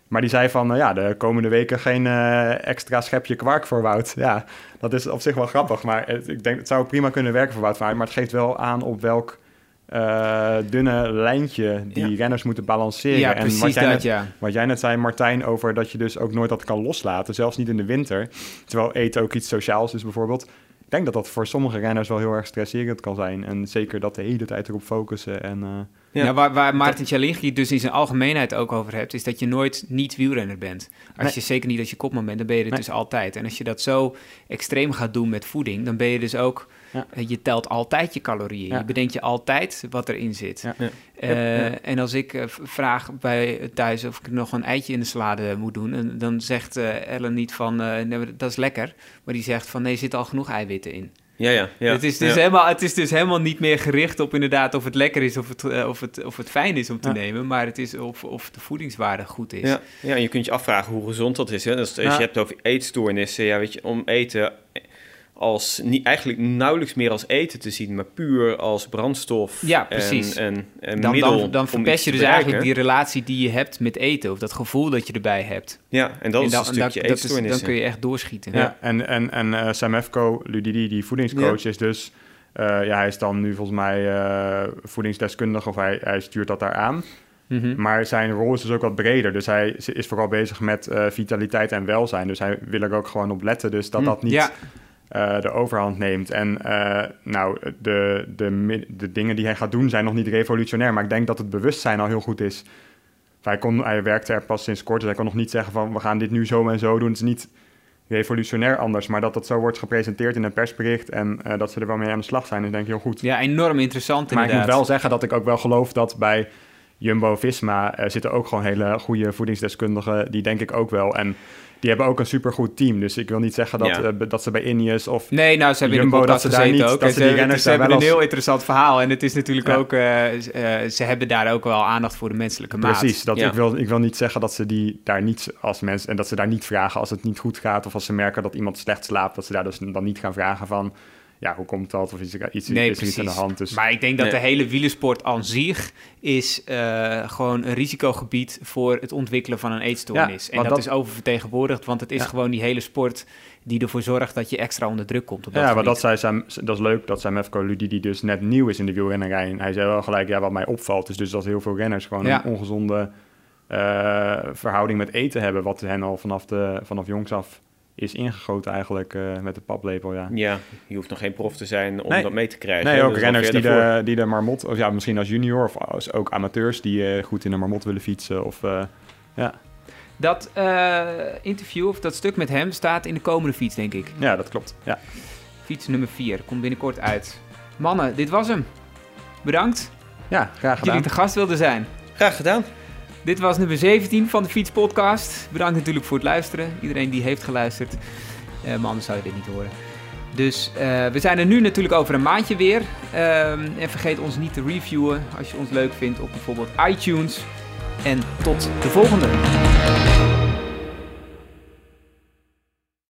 Maar die zei van, ja, de komende weken geen eh, extra schepje kwark voor Wout. Ja, dat is op zich wel grappig. Maar het, ik denk, het zou prima kunnen werken voor Wout van Aert. Maar het geeft wel aan op welk eh, dunne lijntje die Ja. renners moeten balanceren. ja, en precies wat jij, dat, net, ja. wat jij net zei, Martijn, over dat je dus ook nooit dat kan loslaten. Zelfs niet in de winter. Terwijl eten ook iets sociaals is bijvoorbeeld. Ik denk dat dat voor sommige renners wel heel erg stresserend kan zijn. En zeker dat de hele tijd erop focussen. En, eh, Ja. Ja. waar, waar Maarten Cialinghi het dus in zijn algemeenheid ook over hebt, is dat je nooit niet wielrenner bent. Als Nee. je zeker niet als je kopman bent, dan ben je het Nee. dus altijd. En als je dat zo extreem gaat doen met voeding, dan ben je dus ook, Ja. eh, je telt altijd je calorieën. Ja. Je bedenkt je altijd wat erin zit. Ja. Ja. Eh, Ja. En als ik eh, vraag bij thuis of ik nog een eitje in de salade moet doen, en dan zegt eh, Ellen niet van, eh, nee, dat is lekker. Maar die zegt van, nee, er zitten al genoeg eiwitten in. Ja, ja. ja. het, is dus ja. helemaal, het is dus helemaal niet meer gericht op inderdaad of het lekker is of het, of het, of het fijn is om te Ja. nemen, maar het is of, of de voedingswaarde goed is. Ja, ja, en je kunt je afvragen hoe gezond dat is. Hè? Dus als Ja. je hebt over eetstoornissen, ja, weet je, om eten als niet, eigenlijk nauwelijks meer als eten te zien, maar puur als brandstof Ja, precies. en, en, en Dan, middel dan, dan verpest je dus eigenlijk die relatie die je hebt met eten, of dat gevoel dat je erbij hebt. Ja, en dat En is dan, een stukje dat- dat is- eetstoornissen. Dan kun je echt doorschieten. Ja, en, en, en eh, Samefko Ludidi, die voedingscoach, is dus... eh, ja, hij is dan nu volgens mij eh, voedingsdeskundige of hij, hij stuurt dat daar aan. Mhm. Maar zijn rol is dus ook wat breder. Dus hij is vooral bezig met eh, vitaliteit en welzijn. Dus hij wil er ook gewoon op letten. Dus dat Hm, dat niet ja. Eh, de overhand neemt. En eh, nou, de, de, de dingen die hij gaat doen zijn nog niet revolutionair. Maar ik denk dat het bewustzijn al heel goed is. Hij, kon, hij werkte er pas sinds kort. Dus hij kon nog niet zeggen van we gaan dit nu zo en zo doen. Het is niet revolutionair anders. Maar dat dat zo wordt gepresenteerd in een persbericht. En eh, dat ze er wel mee aan de slag zijn, is denk ik heel goed. Ja, enorm interessant Maar ik inderdaad. moet wel zeggen dat ik ook wel geloof dat bij Jumbo-Visma zitten ook gewoon hele goede voedingsdeskundigen. Die denk ik ook wel. En die hebben ook een supergoed team. Dus ik wil niet zeggen dat, Ja. eh, dat ze bij Ineos of... Nee, nou, ze hebben in de Jumbo, podcast dat ze daar niet- ook. dat ze die hebben- ze een heel interessant verhaal. En het is natuurlijk Ja. ook... eh, eh, ze hebben daar ook wel aandacht voor de menselijke maat. Precies, dat, Ja. ik, wil, ik wil niet zeggen dat ze die daar niet als mensen... en dat ze daar niet vragen als het niet goed gaat... of als ze merken dat iemand slecht slaapt... dat ze daar dus dan niet gaan vragen van... ja, hoe komt dat? Of is er iets, Nee, is er iets aan de hand? Dus Maar ik denk dat Nee. de hele wielersport aan zich is eh, gewoon een risicogebied voor het ontwikkelen van een eetstoornis. Ja, en dat, dat- is oververtegenwoordigd, want het is Ja. gewoon die hele sport die ervoor zorgt dat je extra onder druk komt. Op dat ja, maar dat, zei Sam, dat is leuk dat Samefko Ludi, die dus net nieuw is in de wielrennerij. En hij zei wel gelijk, ja, wat mij opvalt is dus dat heel veel renners gewoon Ja. een ongezonde eh, verhouding met eten hebben. Wat hen al vanaf, de, vanaf jongs af is ingegoten eigenlijk eh, met de paplepel, ja. Ja, je hoeft nog geen prof te zijn om Nee. dat mee te krijgen. Nee, Dat ook renners die daarvoor. de, die de marmot, of ja, misschien als junior of als ook amateurs die eh, goed in de marmot willen fietsen. Of, eh, ja. Dat eh, interview of dat stuk met hem staat in de komende fiets, denk ik. ja, dat klopt. Ja. Fiets nummer 4, komt binnenkort uit. Mannen, dit was hem. Bedankt ja, graag dat gedaan. jullie te gast wilden zijn. Graag gedaan. Dit was nummer 17 van de Fiets Podcast. Bedankt natuurlijk voor het luisteren. Iedereen die heeft geluisterd. Eh, maar anders zou je dit niet horen. Dus eh, we zijn er nu natuurlijk over een maandje weer. Ehm, en vergeet ons niet te reviewen als je ons leuk vindt op bijvoorbeeld iTunes. En tot de volgende.